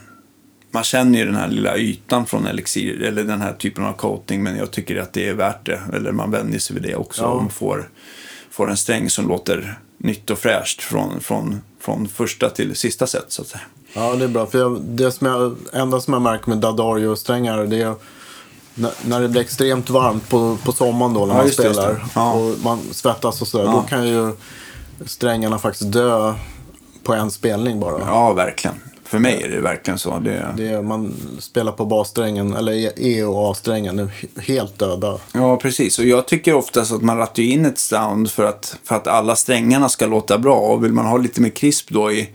Man känner ju den här lilla ytan från Elixir, eller den här typen av coating. Men jag tycker att det är värt det. Eller man vänjer sig vid det också. Ja. Och man får, får en sträng som låter nytt och fräscht från, från, från första till sista set så att säga. ja, det är bra. För jag, det som jag, enda som jag märker med Dadario-strängar det är när, när det blir extremt varmt på, på sommaren då när Ja, man spelar Ja. och man svettas och sådär. Ja. Då kan ju strängarna faktiskt dö på en spelning bara. Ja, verkligen. För mig är det verkligen så. Det... Det är, man spelar på bassträngen, eller E- E och A-strängen, helt döda. Ja, precis. Och jag tycker oftast att man rattar in ett sound för att, för att alla strängarna ska låta bra. Och vill man ha lite mer krisp då i,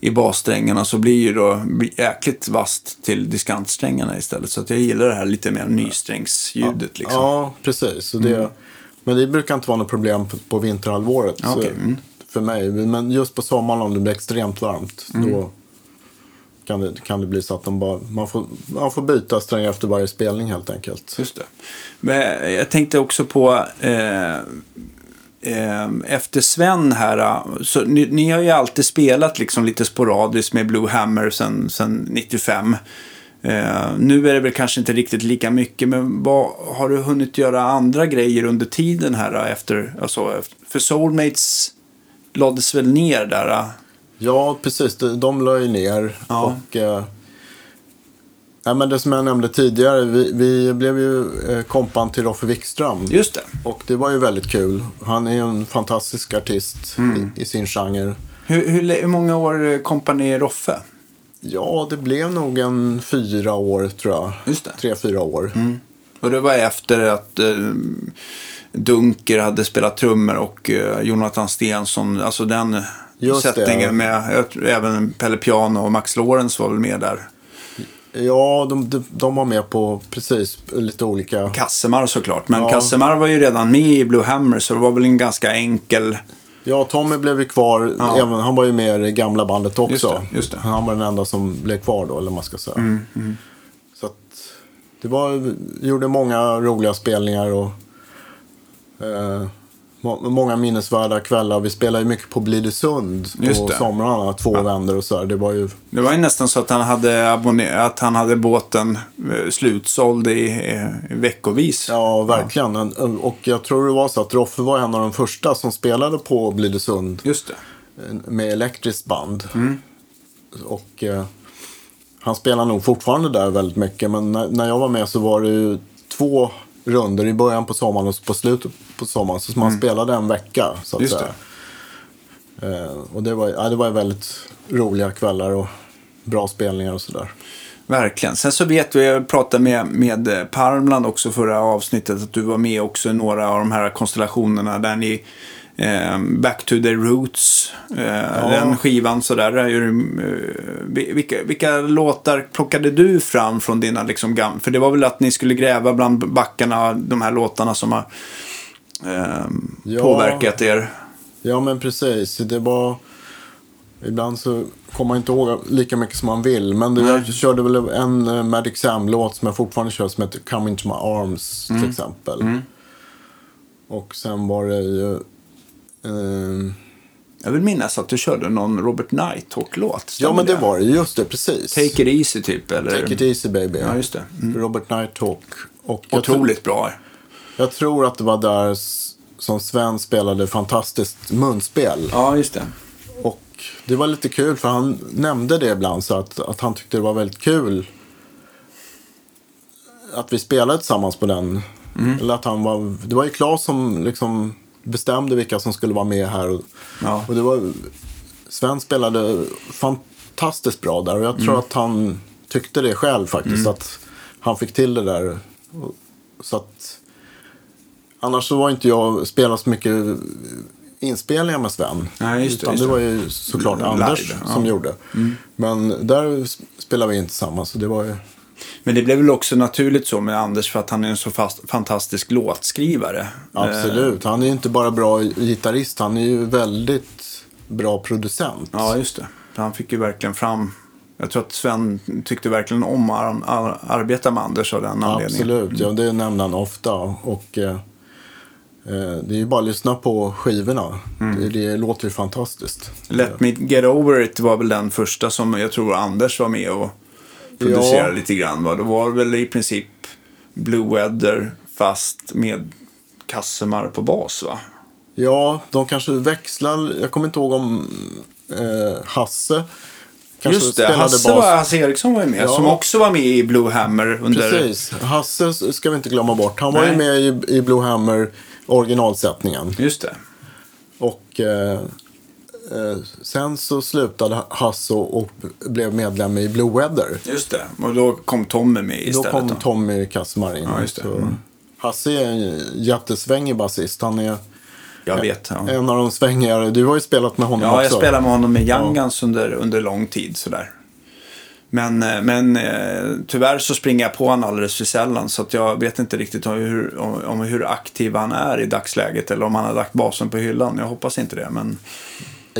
i bassträngarna så blir ju då jäkligt vasst till diskantsträngarna istället. Så att jag gillar det här lite mer nysträngsljudet liksom. Ja, precis. Så det, Men det brukar inte vara något problem på, på vinterhalvåret. Ja, så. Mm. För mig. Men just på sommaren om det blir extremt varmt. Mm. Då kan det, kan det bli så att de bara, man, får, man får byta strängar efter varje spelning helt enkelt. Just det. Men jag tänkte också på eh, eh, efter Sven här. Så ni, ni har ju alltid spelat liksom lite sporadiskt med Blue Hammer sen, sen 95. Eh, nu är det väl kanske inte riktigt lika mycket, men vad, har du hunnit göra andra grejer under tiden här efter, alltså, för Soulmates lades väl ner där? Ja, precis. De, de la ju ner. Ja. Och, eh, ja, men det som jag nämnde tidigare, vi, vi blev ju eh, kompan till Roffe Wikström. Just det. Och det var ju väldigt kul. Han är ju en fantastisk artist Mm. i, i sin genre. Hur, hur, hur många år eh, kompani Roffe? Ja, det blev nog en fyra år tror jag. Just det. Mm. Tre, fyra år. Och det var efter att eh, Dunker hade spelat trummor och eh, Jonathan Stensson, alltså den Just det. sättningen med, jag tror, även Pelle Piano och Max Lorenz var väl med där. Ja, de, de, de var med på precis lite olika. Kassemar såklart, men Ja. Kassemar var ju redan med i Blue Hammer så det var väl en ganska enkel, Ja, Tommy blev ju kvar. Ja. Även, han var ju med i det gamla bandet också. Just det, just det. Mm, Han var den enda som blev kvar då, eller man ska säga. Så att det var, gjorde många roliga spelningar och eh, många minnesvärda kvällar. Vi spelade ju mycket på Blidösund på somrarna, två vändor och så här. Det var ju det var ju nästan så att han hade, abonner- att han hade båten eh, slutsåld i, i veckovis. Ja, verkligen. En- Och jag tror det var så att Roffe var en av de första som spelade på Blidösund Just det. med elektriskt band. Och eh, han spelar nog fortfarande där väldigt mycket. Men när, när jag var med så var det ju två runder i början på sommaren och på slutet på sommaren. Så man spelade en vecka. Så att Just säga. Eh, och det var, ja, det var väldigt roliga kvällar och bra spelningar och sådär. Verkligen. Sen så vet vi, jag pratade med, med eh, Parmland också förra avsnittet, att du var med också i några av de här konstellationerna där ni eh, Back to the Roots, eh, den skivan sådär. eh, vi- vilka, vilka låtar plockade du fram från dina liksom gam- För det var väl att ni skulle gräva bland backarna, de här låtarna som har eh, Ja. påverkat er. Ja, men precis. Det var... Ibland så kommer man inte ihåg lika mycket som man vill. Men det, jag körde väl en uh, Magic Sam-låt som jag fortfarande kör som heter Come Into My Arms till exempel. Och sen var det ju... ehm, Jag vill minnas att du körde någon Robert Nighthawk-låt. ja, men det var det. Just det, precis. Take it easy typ, eller? Take it easy baby. Ja, just det. Mm. Robert Nighthawk. Och tror, Otroligt bra. jag tror att det var där som Sven spelade fantastiskt munspel. Ja, just det. Och det var lite kul för han nämnde det ibland så att, att han tyckte det var väldigt kul att vi spelade tillsammans på den. Eller att han var, det var ju Claes som liksom bestämde vilka som skulle vara med här. Och, Ja. och det var, Sven spelade fantastiskt bra där och jag tror att han tyckte det själv faktiskt. Att han fick till det där. Så att, annars så var inte jag spelat så mycket inspelningar med Sven. Nej, just det, utan just det det. var ju såklart Live, Anders ja. som gjorde. Men där spelade vi inte tillsammans. Så det var ju... Men det blev väl också naturligt så med Anders för att han är en så fast, fantastisk låtskrivare. Absolut. Han är ju inte bara bra gitarrist. Han är ju väldigt bra producent. ja, just det. Han fick ju verkligen fram... Jag tror att Sven tyckte verkligen om att ar- ar- arbeta med Anders av den anledningen. Absolut. Ja, det nämnde han ofta. Och eh, eh, det är ju bara att lyssna på skivorna. Mm. Det, det låter ju fantastiskt. Let Me Get Over It var väl den första som jag tror Anders var med och producerade Ja. lite grann. Va? Då var det väl i princip Blue Weather fast med Kassemar på bas va? Ja, de kanske växlar. Jag kommer inte ihåg om eh, Hasse kanske Just det, Hasse, var, Hasse Eriksson var ju med. Ja. Som också var med i Blue Hammer under... Precis. Hasse ska vi inte glömma bort. Han var Nej. ju med i, i Blue Hammer originalsättningen. Just det. Och eh, sen så slutade Hasse och, blev medlem i Blue Weather. Just det. Och då kom Tommy med Då istället. kom då. Tommy Kasmar in. Ja, just det. Mm. Hasse är en jättesvängig basist. Han är Jag vet. Ja. en av de svängigare. Du har ju spelat med honom Ja, jag också. spelade med honom i Young Guns under, under lång tid. Sådär. Men, eh, men eh, tyvärr så springer jag på honom alldeles för sällan. Så att jag vet inte riktigt om hur, om, om hur aktiv han är i dagsläget. Eller om han har lagt basen på hyllan. Jag hoppas inte det. Men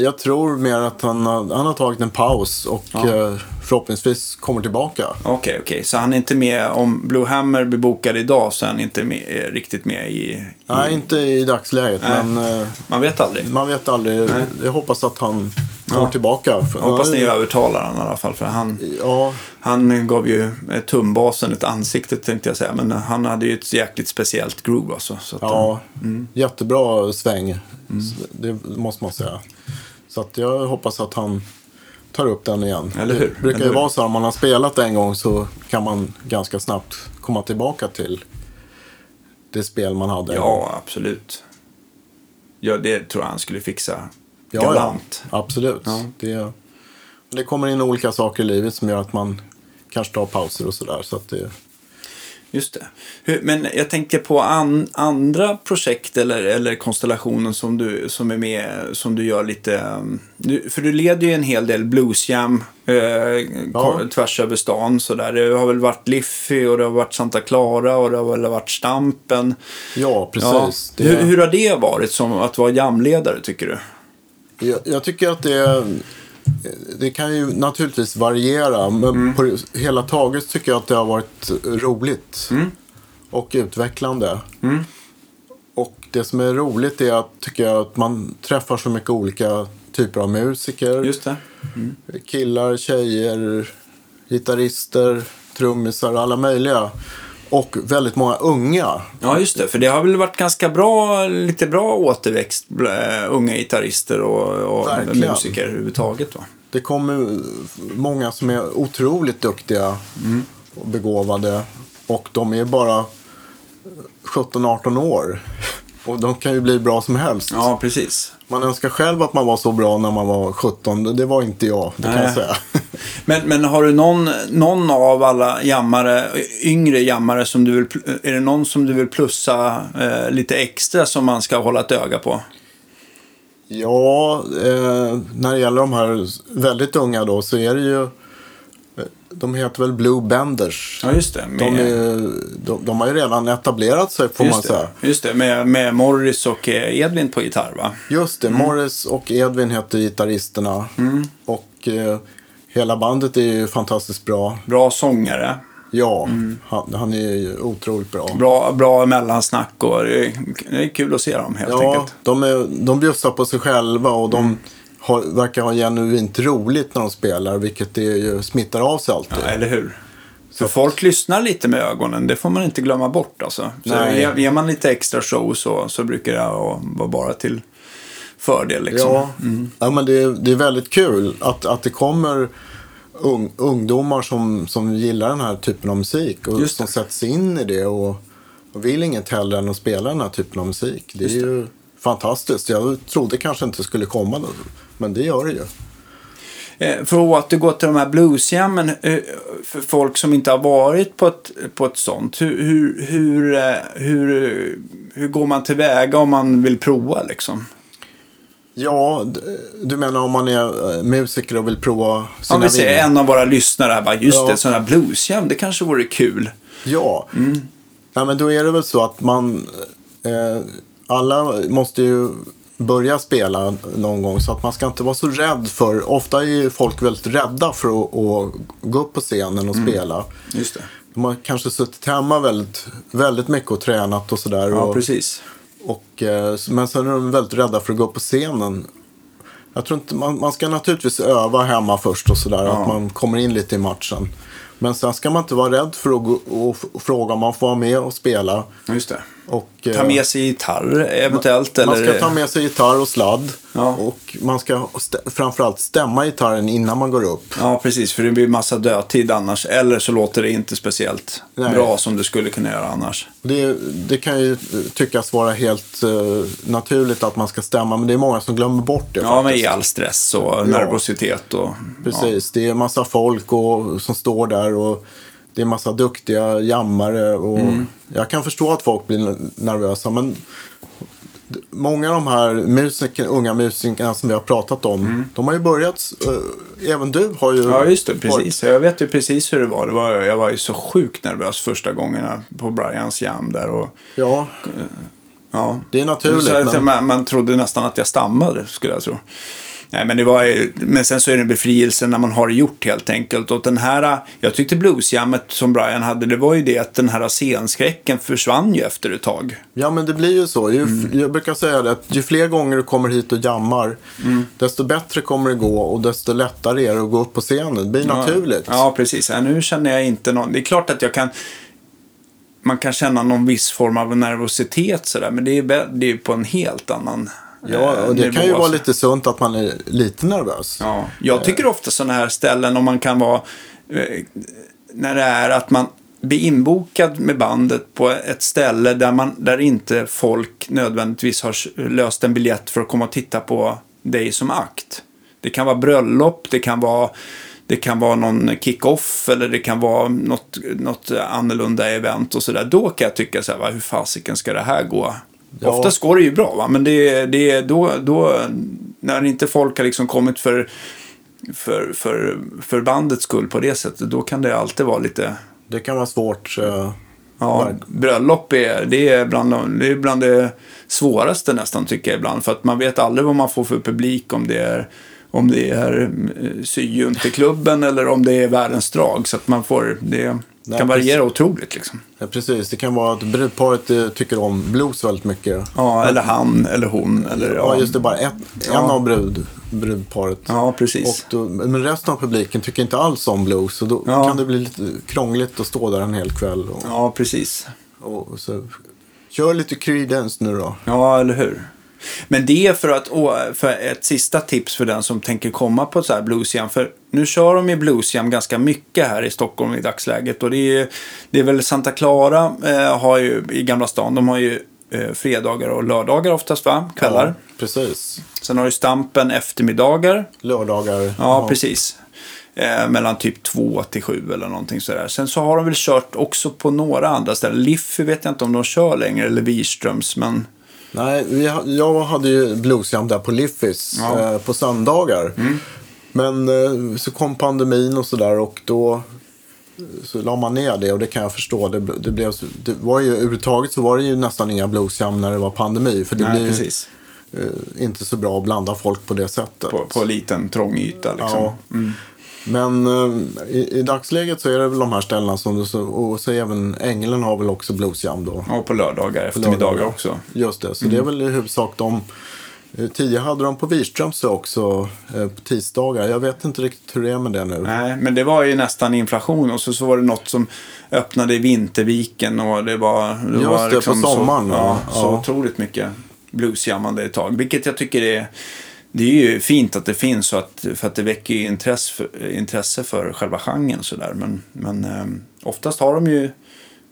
Jag tror mer att han har, han har tagit en paus och Ja. eh, förhoppningsvis kommer tillbaka. okej, okej. Så han är inte med. Om Blue Hammer blir bokad idag så är han inte med, eh, riktigt med i... i Nej, inte i dagsläget, Nej. men eh, Man vet aldrig. man vet aldrig. Nej. Jag hoppas att han kommer Ja. tillbaka. Jag hoppas ni övertalar honom i alla fall. För han, Ja, han gav ju tumbasen ett ansikte tänkte jag säga. Men han hade ju ett jäkligt speciellt groove alltså. Så att, ja Mm. jättebra sväng. Så Det måste man säga. Så att jag hoppas att han tar upp den igen. Eller hur? Det brukar Eller ju hur? vara så att om man har spelat en gång så kan man ganska snabbt komma tillbaka till det spel man hade. Ja, absolut. Ja, det tror jag han skulle fixa Ja, galant. Ja, absolut. Ja. Det, det kommer in olika saker i livet som gör att man kanske tar pauser och sådär. Så att det, Just det. Men jag tänker på an, andra projekt eller, eller konstellationen som du, som är med, som du gör lite... um, Du, för du leder ju en hel del bluesjam eh, ko- tvärs över stan. Så där. Det har väl varit Liffy och det har varit Santa Clara och det har väl varit Stampen. ja, precis. Ja. Det, Hur, hur har det varit som att vara jamledare tycker du? Jag, jag tycker att det, det kan ju naturligtvis variera. Men Mm. på hela taget tycker jag att det har varit roligt. Mm. Och utvecklande. Och det som är roligt är att, tycker jag, att man träffar så mycket olika typer av musiker. Just det. Killar, tjejer, gitarrister, trummisar, alla möjliga. Och väldigt många unga. Ja, just det. För det har väl varit ganska bra, lite bra återväxt, äh, unga gitarrister och, och Verkligen. musiker överhuvudtaget. Va? Det kommer många som är otroligt duktiga och begåvade. Och de är bara 17-18 år. Och de kan ju bli bra som helst. Ja, precis. Man önskar själv att man var så bra när man var 17. Det var inte jag, det kan Nej. jag säga. Men, men har du någon, någon av alla jammare, yngre jammare, som du vill, är det någon som du vill plussa eh, lite extra som man ska hålla ett öga på? Ja, eh, när det gäller de här väldigt unga då så är det ju... eh, De heter väl Blue Benders. Ja, just det. Med, De, är, de, de har ju redan etablerat sig får man just, säga. det just det, med, med Morris och eh, Edvin på gitarr va? Just det, Morris och Edvin heter gitarristerna. Och eh, hela bandet är ju fantastiskt bra. Bra sångare, Ja, han, han är ju otroligt bra. bra, bra mellansnack och det är, det är kul att se dem helt ja, enkelt. de, är, de bjussar på sig själva och de verkar ha genuint roligt när de spelar. Vilket det ju smittar av sig alltid. Ja, eller hur? Så folk lyssnar lite med ögonen, det får man inte glömma bort alltså. Så Nej. ger, man lite extra show så, så brukar det vara bara till fördel liksom. Ja, ja men det, är- det är väldigt kul att, att det kommer ung, ungdomar som, som gillar den här typen av musik och Just som sätts in i det och, och vill inget hellre än att spela den här typen av musik. Det är Just det. Fantastiskt. Jag trodde kanske inte skulle komma, men det gör det ju. Eh, För att återgå till de här bluesjammen, eh, för folk som inte har varit på ett, på ett sånt, hur, hur, hur, eh, hur, hur går man tillväga om man vill prova liksom? Ja, du menar om man är musiker och vill prova sina Om vi säger en av våra lyssnare här, bara, just Ja. det, sådana här bluesjam, det kanske vore kul. Ja. Mm. ja, men då är det väl så att man... Eh, alla måste ju börja spela någon gång. Så att man ska inte vara så rädd för... Ofta är ju folk väldigt rädda för att, att gå upp på scenen och Mm. spela. Just det. De har kanske suttit hemma väldigt, väldigt mycket och tränat och sådär. Ja, och, precis. och, eh, men sen är de väldigt rädda för att gå upp på scenen. Jag tror inte, man, man ska naturligtvis öva hemma först och sådär. Ja. Att man kommer in lite i matchen. Men sen ska man inte vara rädd för att gå och fråga om man får vara med och spela. Just det. Och, Ta eh, med sig gitarr eventuellt. Man eller... ska ta med sig gitarr och sladd. Ja. Och man ska stä- framförallt stämma gitarren innan man går upp. Ja, precis. För det blir massa dödtid annars. Eller så låter det inte speciellt Nej. bra som det skulle kunna göra annars. Det, det kan ju tyckas vara helt eh, naturligt att man ska stämma, men det är många som glömmer bort det. Ja, med faktiskt. all stress och nervositet. Och, Precis, det är massa folk och, som står där och det är massa duktiga jammare. Och Mm. Jag kan förstå att folk blir nervösa, men många av de här musiker, unga musikerna som vi har pratat om, de har ju börjat, eh, även du har ju... Mm. Ja, just det. Precis. Jag vet ju precis hur det var. Det var jag var ju så sjukt nervös första gångerna på Brians jam där. Och, Ja, ja. det är naturligt. Men... man, man trodde nästan att jag stammade, skulle jag tro. Nej, men, det var, ju- men sen så är det en befrielse när man har det gjort helt enkelt. Och den här, jag tyckte bluesjammet som Brian hade, det var ju det att den här scenskräcken försvann ju efter ett tag. Ja, men det blir ju så. Ju, Mm. Jag brukar säga det att ju fler gånger du kommer hit och jammar, Mm. desto bättre kommer det gå och desto lättare är det att gå upp på scenen. Det blir naturligt. Ja, precis. Ja, nu känner jag inte någon... Det är klart att jag kan... Man kan känna någon viss form av nervositet sådär, men det är, det är på en helt annan Ja, eh, och det nivå, kan ju vara lite sunt att man är lite nervös. Ja, jag tycker ofta sådana här ställen, om man kan vara... eh, När det är att man blir inbokad med bandet på ett ställe där, man, där inte folk nödvändigtvis har löst en biljett för att komma och titta på dig som akt. Det kan vara bröllop, det kan vara, det kan vara någon kick-off eller det kan vara något, något annorlunda event och sådär. Då kan jag tycka så här, hur fasiken ska det här gå? Ja. Oftast går det ju bra, va? men det, det då, då, när inte folk har liksom kommit för, för, för, för bandets skull på det sättet, då kan det alltid vara lite... Det kan vara svårt. eh, Ja, bröllop är, det är, bland, de- det är bland det svåraste nästan tycker jag ibland. För att man vet aldrig vad man får för publik om det är om det är eh, syjunteklubben eller om det är världens drag. Så att man får, det Nej, kan variera otroligt liksom. Ja, precis. Det kan vara att brudparet eh, tycker om blues väldigt mycket. Ja, eller han eller hon. Eller, Ja, just det. Bara ett, Ja. en av brud, brudparet. Ja, precis. Och då, men resten av publiken tycker inte alls om blues. Så då Ja. kan det bli lite krångligt att stå där en hel kväll. Och, Ja, precis. och så, kör lite Creedence nu då. Ja, eller hur. Men det är för att, för ett sista tips för den som tänker komma på så här bluesjam. För nu kör de ju bluesjam ganska mycket här i Stockholm i dagsläget. Och det är, det är väl Santa Clara eh, har ju, i Gamla stan, de har ju eh, fredagar och lördagar oftast va? Kvällar. Ja, precis. Sen har ju Stampen eftermiddagar. Lördagar. Ja, precis. Eh, mellan typ två till sju eller någonting sådär. Sen så har de väl kört också på några andra ställen. Liffy vet jag inte om de kör längre, eller Wirströms, men... Nej, vi, jag hade ju bluesjam där på Liffis Ja. Mm. eh, på söndagar. Men eh, så kom pandemin och sådär och då eh, så la man ner det och det kan jag förstå. Det, det, blev, det var ju överhuvudtaget så var det ju nästan inga bluesjam när det var pandemi. För det Nej, blir ju eh, inte så bra att blanda folk på det sättet. På, på liten trång yta liksom. Ja. Men eh, i, i dagsläget så är det väl de här ställena som du och så även Ängeln har väl också bluesjam då. Och på lördagar, eftermiddagar lördagar. också. Just det, så Mm. det är väl i huvudsak de. eh, Tidigare hade de på Wirströms också eh, på tisdagar. Jag vet inte riktigt hur det är med det nu. Nej, men det var ju nästan inflation och så, så var det något som öppnade i Vinterviken och det var... Det Just var det, på sommaren, Så, ja, ja. så otroligt mycket bluesjammande ett tag. Vilket jag tycker är... Det är ju fint att det finns så att, för att det väcker ju intresse för, intresse för själva genren sådär. Men, men eh, oftast har de ju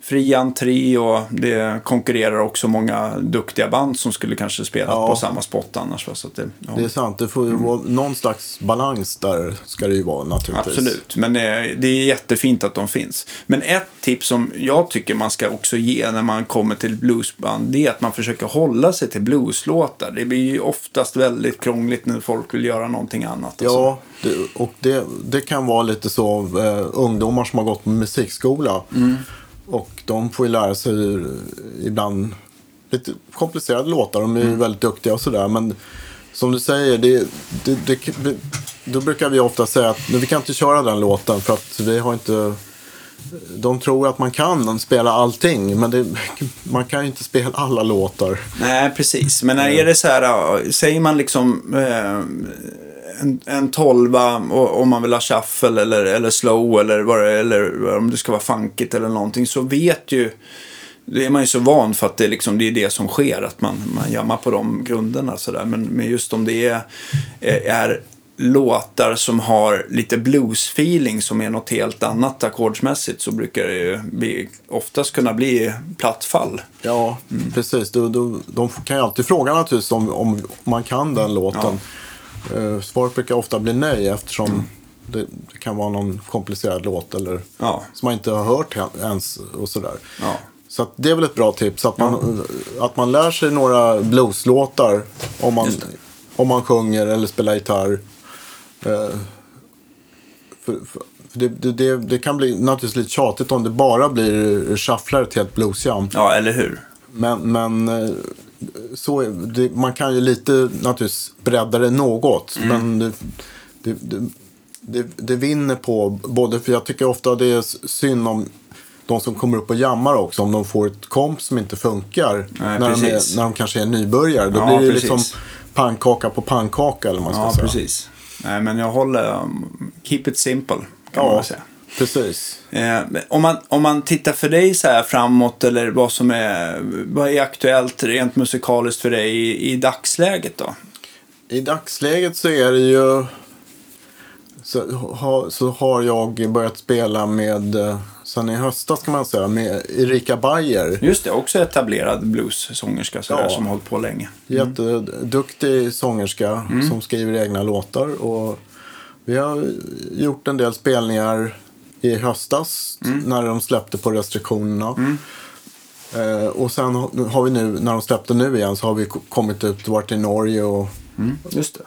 fri entré och det konkurrerar också många duktiga band som skulle kanske spela Ja. på samma spot annars. va, Så det, ja. Det är sant, det får ju vara någon slags balans där ska det ju vara naturligtvis. Absolut, men eh, det är jättefint att de finns. Men ett tips som jag tycker man ska också ge när man kommer till bluesband, det är att man försöker hålla sig till blueslåtar. Det blir ju oftast väldigt krångligt när folk vill göra någonting annat. alltså. Ja, det, och det, det kan vara lite så eh, ungdomar som har gått på musikskola. Mm. Och de får ju lära sig ibland lite komplicerade låtar. De är Mm. ju väldigt duktiga och sådär. Men som du säger, det, det, det, då brukar vi ofta säga att "Men vi kan inte köra den låten för att vi har inte... De tror att man kan spela allting, men det, man kan ju inte spela alla låtar. Nej, precis. Men när är det så här, säger man liksom eh, en, en tolva om man vill ha shuffle eller, eller slow eller, vad eller om det ska vara funkigt eller någonting så vet ju det är man ju så van för att det, liksom, det är det som sker, att man, man jammar på de grunderna. Så där. Men, men just om det är, är låtar som har lite blues-feeling som är något helt annat ackordsmässigt så brukar det ju bli, oftast kunna bli platt fall. Ja, mm. precis. Du, du, de kan ju alltid fråga naturligtvis om, om man kan den låten. Ja. Svaret brukar ofta bli nej eftersom det, det, kan vara någon komplicerad låt eller ja. som man inte har hört ens och sådär. Ja. Så det är väl ett bra tips att man, ja. att man lär sig några blueslåtar om man, om man sjunger eller spelar gitarr. Eh, för, för det, det, det, kan bli naturligtvis lite tjatigt om det bara blir shufflar ett helt bluesjam. Ja, eller hur? Men, men eh, så, det, man kan ju lite naturligtvis bredda det något. Mm. Men det, det, det, vinner på både, för jag tycker ofta det är synd om de som kommer upp och jammar också. Om de får ett komp som inte funkar Nej, när, de är, när de kanske är nybörjare. Då ja, blir det precis. liksom pannkaka på pannkaka eller man ska ja, säga. precis. Nej, men jag håller... Um, keep it simple, kan ja, man säga. Precis. Eh, om, man, om man tittar för dig så här framåt eller vad som är, vad är aktuellt rent musikaliskt för dig i, i dagsläget då? I dagsläget så är det ju så, ha, så har jag börjat spela med eh, sen i höstas kan man säga med Erika Bayer. Just det, också etablerad bluessångerska ja. som har hållit på länge. Mm. Jätteduktig sångerska mm. som skriver egna låtar. Och vi har gjort en del spelningar i höstas mm. när de släppte på restriktionerna. Mm. Eh, och sen har vi nu, när de släppte nu igen, så har vi kommit ut och varit i Norge och, mm.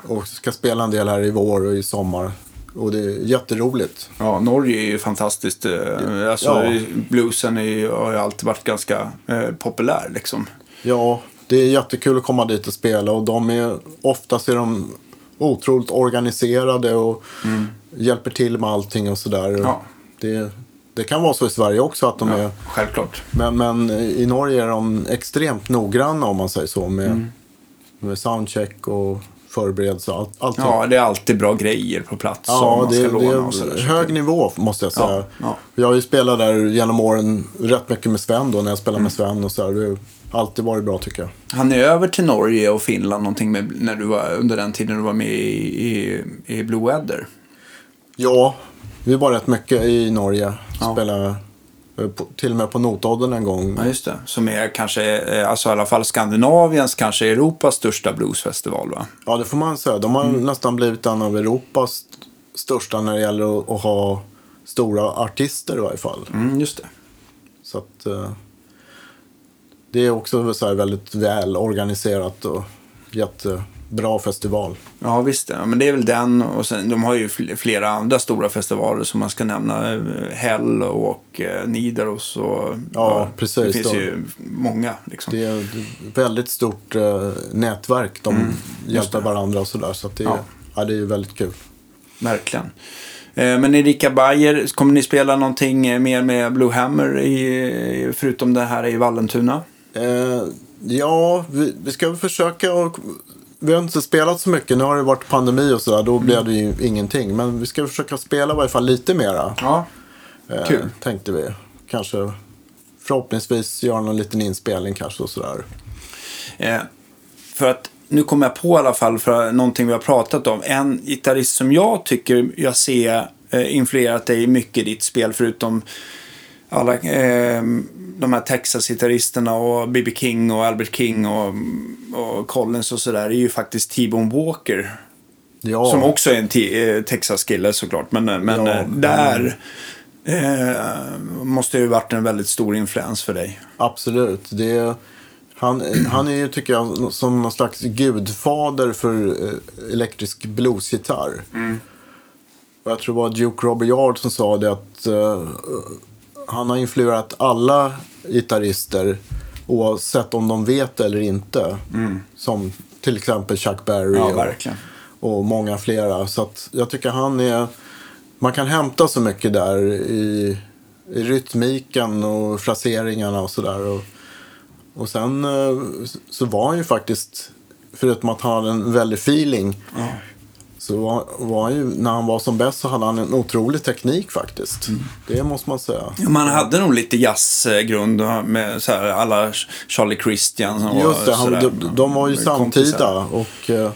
och ska spela en del här i vår och i sommar. Och det är jätteroligt. Ja, Norge är ju fantastiskt. Eh, alltså, ja. Bluesen är, har ju alltid varit ganska eh, populär liksom. Ja, det är jättekul att komma dit och spela. Och de är, oftast är de otroligt organiserade och mm. hjälper till med allting och sådär. Ja. Det, det kan vara så i Sverige också att de ja, är... Självklart. Men, men i Norge är de extremt noggranna om man säger så. Med, mm. med soundcheck och förberedelse. Allt, allting. Ja, det är alltid bra grejer på plats. Ja, det, det är hög nivå måste jag säga. Ja, ja. Jag har ju spelat där genom åren rätt mycket med Sven då, när jag spelade mm. med Sven. Och så här. Det har alltid varit bra tycker jag. Han är över till Norge och Finland någonting med, när du var, under den tiden du var med i, i, i Blue Weather? Ja, vi var rätt mycket i Norge. Ja. Spelade Eh, till och med på Notodden en gång. Ja, just det. Som är kanske, eh, alltså i alla fall Skandinaviens, kanske Europas största bluesfestival va? Ja, det får man säga. De har mm. nästan blivit en av Europas största när det gäller att, ha stora artister i varje fall. Mm, just det. Så att eh, det är också så väldigt väl organiserat och jätte bra festival. Ja visst, ja, men det är väl den och sen, de har ju flera andra stora festivaler som man ska nämna. Eh, Hell och eh, Nidaros och ja, ja, precis. Det finns då. ju många. Liksom. Det är ett väldigt stort eh, nätverk. De mm, hjälper varandra och sådär. Så, det, ja. ja, det är ju väldigt kul. Verkligen. Eh, men Erika Bayer, kommer ni spela någonting mer med Blue Hammer i, förutom det här i Vallentuna? Eh, ja, vi, vi ska försöka vi har inte spelat så mycket. Nu har det varit pandemi och sådär. Då mm. blev det ju ingenting. Men vi ska försöka spela i varje fall lite mera. Ja, eh, kul. tänkte vi. Kanske förhoppningsvis göra någon liten inspelning kanske och sådär. Eh, för att nu kommer jag på i alla fall för någonting vi har pratat om. En gitarrist som jag tycker jag ser eh, influerat dig mycket i ditt spel förutom alla eh, de här Texas-gitarristerna och B.B. King och Albert King och, och Collins och sådär är ju faktiskt T-Bone Walker. Ja. Som också är en eh, Texas-kille såklart. Men, men ja, där eh, måste ju varit en väldigt stor influens för dig. Absolut. Det han, han är ju, tycker jag, som någon slags gudfader för eh, elektrisk bluesgitarr. Mm. Jag tror det var Duke Robert Yard som sa det att uh, han har influerat alla gitarrister oavsett om de vet eller inte. Mm. Som till exempel Chuck Berry ja, och, och, många flera. Så jag tycker han är... Man kan hämta så mycket där i, i rytmiken och fraseringarna och sådär. Och, och sen eh, så var han ju faktiskt, förutom att han hade en väldig feeling, mm. Så var, var ju, när han var som bäst så hade han en otrolig teknik faktiskt. Mm. Det måste man säga. Ja, Man hade nog lite jazzgrund med så här, alla Charlie Christian. och Just det, han, de, de var ju samtida och eh,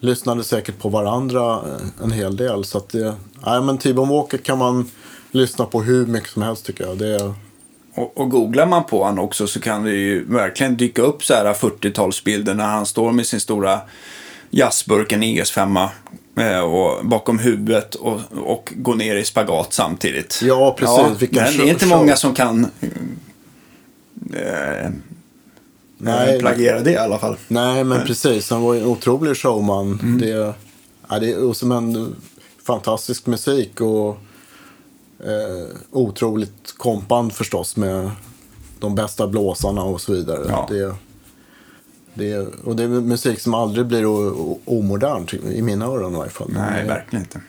lyssnade säkert på varandra eh, en hel del. Så att det, nej men T-Bone Walker kan man lyssna på hur mycket som helst tycker jag. Det, Och, och googlar man på han också så kan det ju verkligen dyka upp så här 40-talsbilder när han står med sin stora jazzburken ES5 eh, och bakom huvudet och, och går ner i spagat samtidigt. Ja, precis. Vilken men det är inte många som kan eh, Nej, plagiera det i alla fall. nej men precis. Han var en otrolig showman. Mm. Det, ja, det är som en fantastisk musik och eh, otroligt kompband förstås med de bästa blåsarna och så vidare. Ja. Det, det, och det är musik som aldrig blir omodern i mina öron i varje fall. Nej, Men, verkligen inte.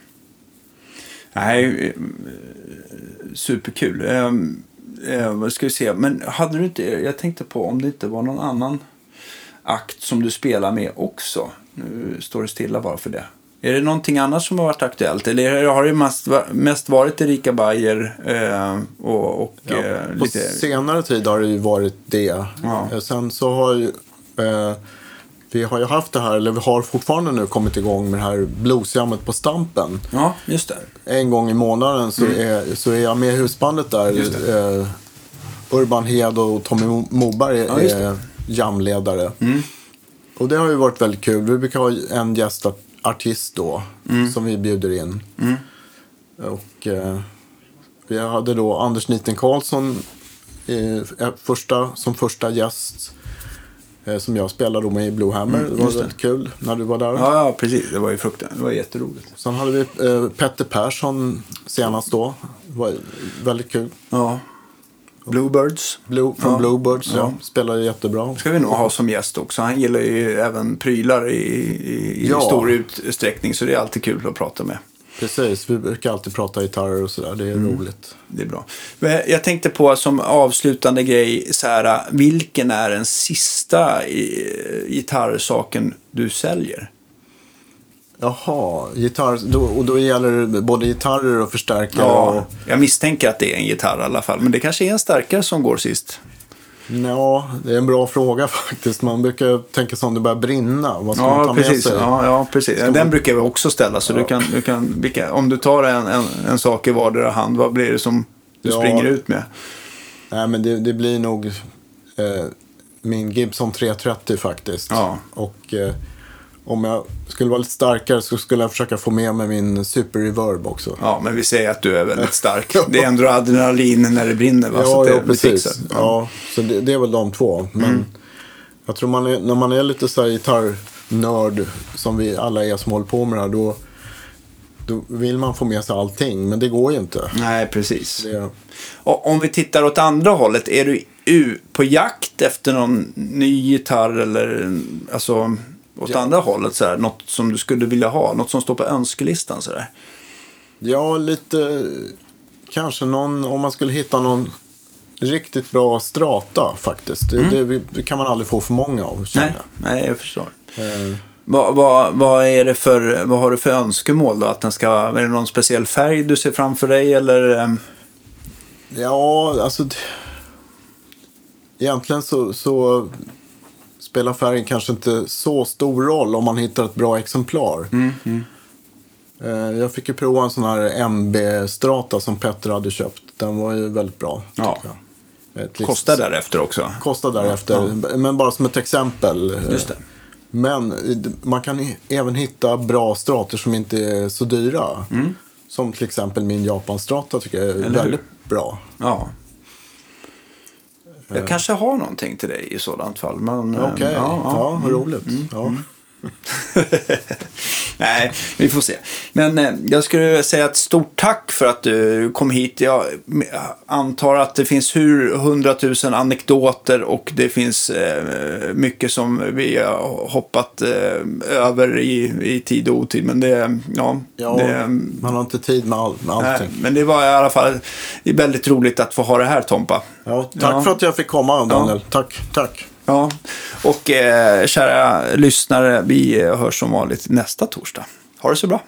Nej, eh, superkul. Eh, eh, vad ska vi se, men hade du inte, jag tänkte på om det inte var någon annan akt som du spelar med också. Nu står det stilla bara för det. Är det någonting annat som har varit aktuellt? Eller har det mest, mest varit Erika Bayer eh, och, och Ja, eh, på lite... senare tid har det ju varit det. Ja. Eh, Sen så har vi har ju haft det här, eller vi har fortfarande nu kommit igång med det här bluesjammet på Stampen. Ja, just det. En gång i månaden så, är, så är jag med i husbandet där. Mm. Eh, Urban Hed och Tommy Mo- Moberg Ja, just det. Mm. är jamledare. Och det har ju varit väldigt kul. Vi brukar ha en gästartist då, Mm. som vi bjuder in. Och eh, vi hade då Anders Niten Karlsson eh, första, som första gäst. Eh, som jag spelade med i Blue Hammer. det var Mm, det. väldigt kul när du var där. Ja, ja, precis. Det var ju fruktansvärt. Det var jätteroligt. Sen hade vi eh, Petter Persson senast då. Det var väldigt kul. Ja. Bluebirds. Blue, från Ja. Bluebirds, ja. Ja. Spelade jättebra. ska vi nog ha som gäst också. Han gillar ju även prylar i, i, i Ja. stor utsträckning. Så det är alltid kul att prata med. Precis, vi brukar alltid prata gitarrer och sådär. Det är Mm. roligt. Det är bra. Jag tänkte på som avslutande grej, så här, vilken är den sista i- gitarrsaken du säljer? Jaha, gitarr. Då, och då gäller det både gitarrer och förstärkare. Ja, Och, jag misstänker att det är en gitarr i alla fall. Men det kanske är en starkare som går sist. Ja, det är en bra fråga faktiskt. Man brukar tänka sig om det börjar brinna. Vad ska man ta Ja, med precis. sig? Ja, ja, precis. man- Den brukar vi också ställa. Så du kan, du kan, vilka, om du tar en, en, en sak i vardera hand, vad blir det som du Ja. springer ut med? Nej, men det, det blir nog eh, min Gibson 330 faktiskt. Ja. Och eh, om jag skulle vara lite starkare så skulle jag försöka få med mig min Super Reverb också. Ja, men vi säger att du är väldigt stark. Det är ändå adrenalin när det brinner. Va? så Ja, att det, ja precis. fixar. Ja. så det, det är väl de två. Men Mm. jag tror man är, när man är lite så här gitarrnörd, som vi alla är som håller på med det här, då, då vill man få med sig allting. Men det går ju inte. Nej, precis. Det, Och om vi tittar åt andra hållet, är du på jakt efter någon ny gitarr eller alltså åt Ja. andra hållet så här, något som du skulle vilja ha, något som står på önskelistan så där? ja, lite... Kanske någon, om man skulle hitta någon riktigt bra strata faktiskt. Det, det, det kan man aldrig få för många av, känner Mm. Nej, nej, jag förstår. jag. Eh, Vad, vad, vad, är det för, vad har du för önskemål då? Att den ska, är det någon speciell färg du ser framför dig eller? ehm, Ja, alltså... Egentligen så, så spelar färgen kanske inte så stor roll om man hittar ett bra exemplar. Eh, Jag fick ju prova en sån här MB-strata som Petter hade köpt. Den var ju väldigt bra. Ja. litet- Kostar därefter också? Kostar därefter. Men bara som ett exempel. Just det. Men man kan även hitta bra strater som inte är så dyra. Som till exempel min Japan-strata tycker jag är väldigt bra. Ja. Jag kanske har någonting till dig i sådant fall. Men, ehm, Okej, ja, vad roligt. Ja. Nej, vi får se. Men eh, jag skulle säga ett stort tack för att du kom hit. Jag antar att det finns hur hundratusen anekdoter och det finns eh, mycket som vi har hoppat eh, över i, i tid och otid. Men det, ja, Ja, det, man har inte tid med, all, med nej, allting. men det var i alla fall väldigt roligt att få ha det här Tompa. Ja, tack Ja. för att jag fick komma, Daniel. Tack, tack. Ja, och eh, kära lyssnare, vi hörs som vanligt nästa torsdag. Ha det så bra.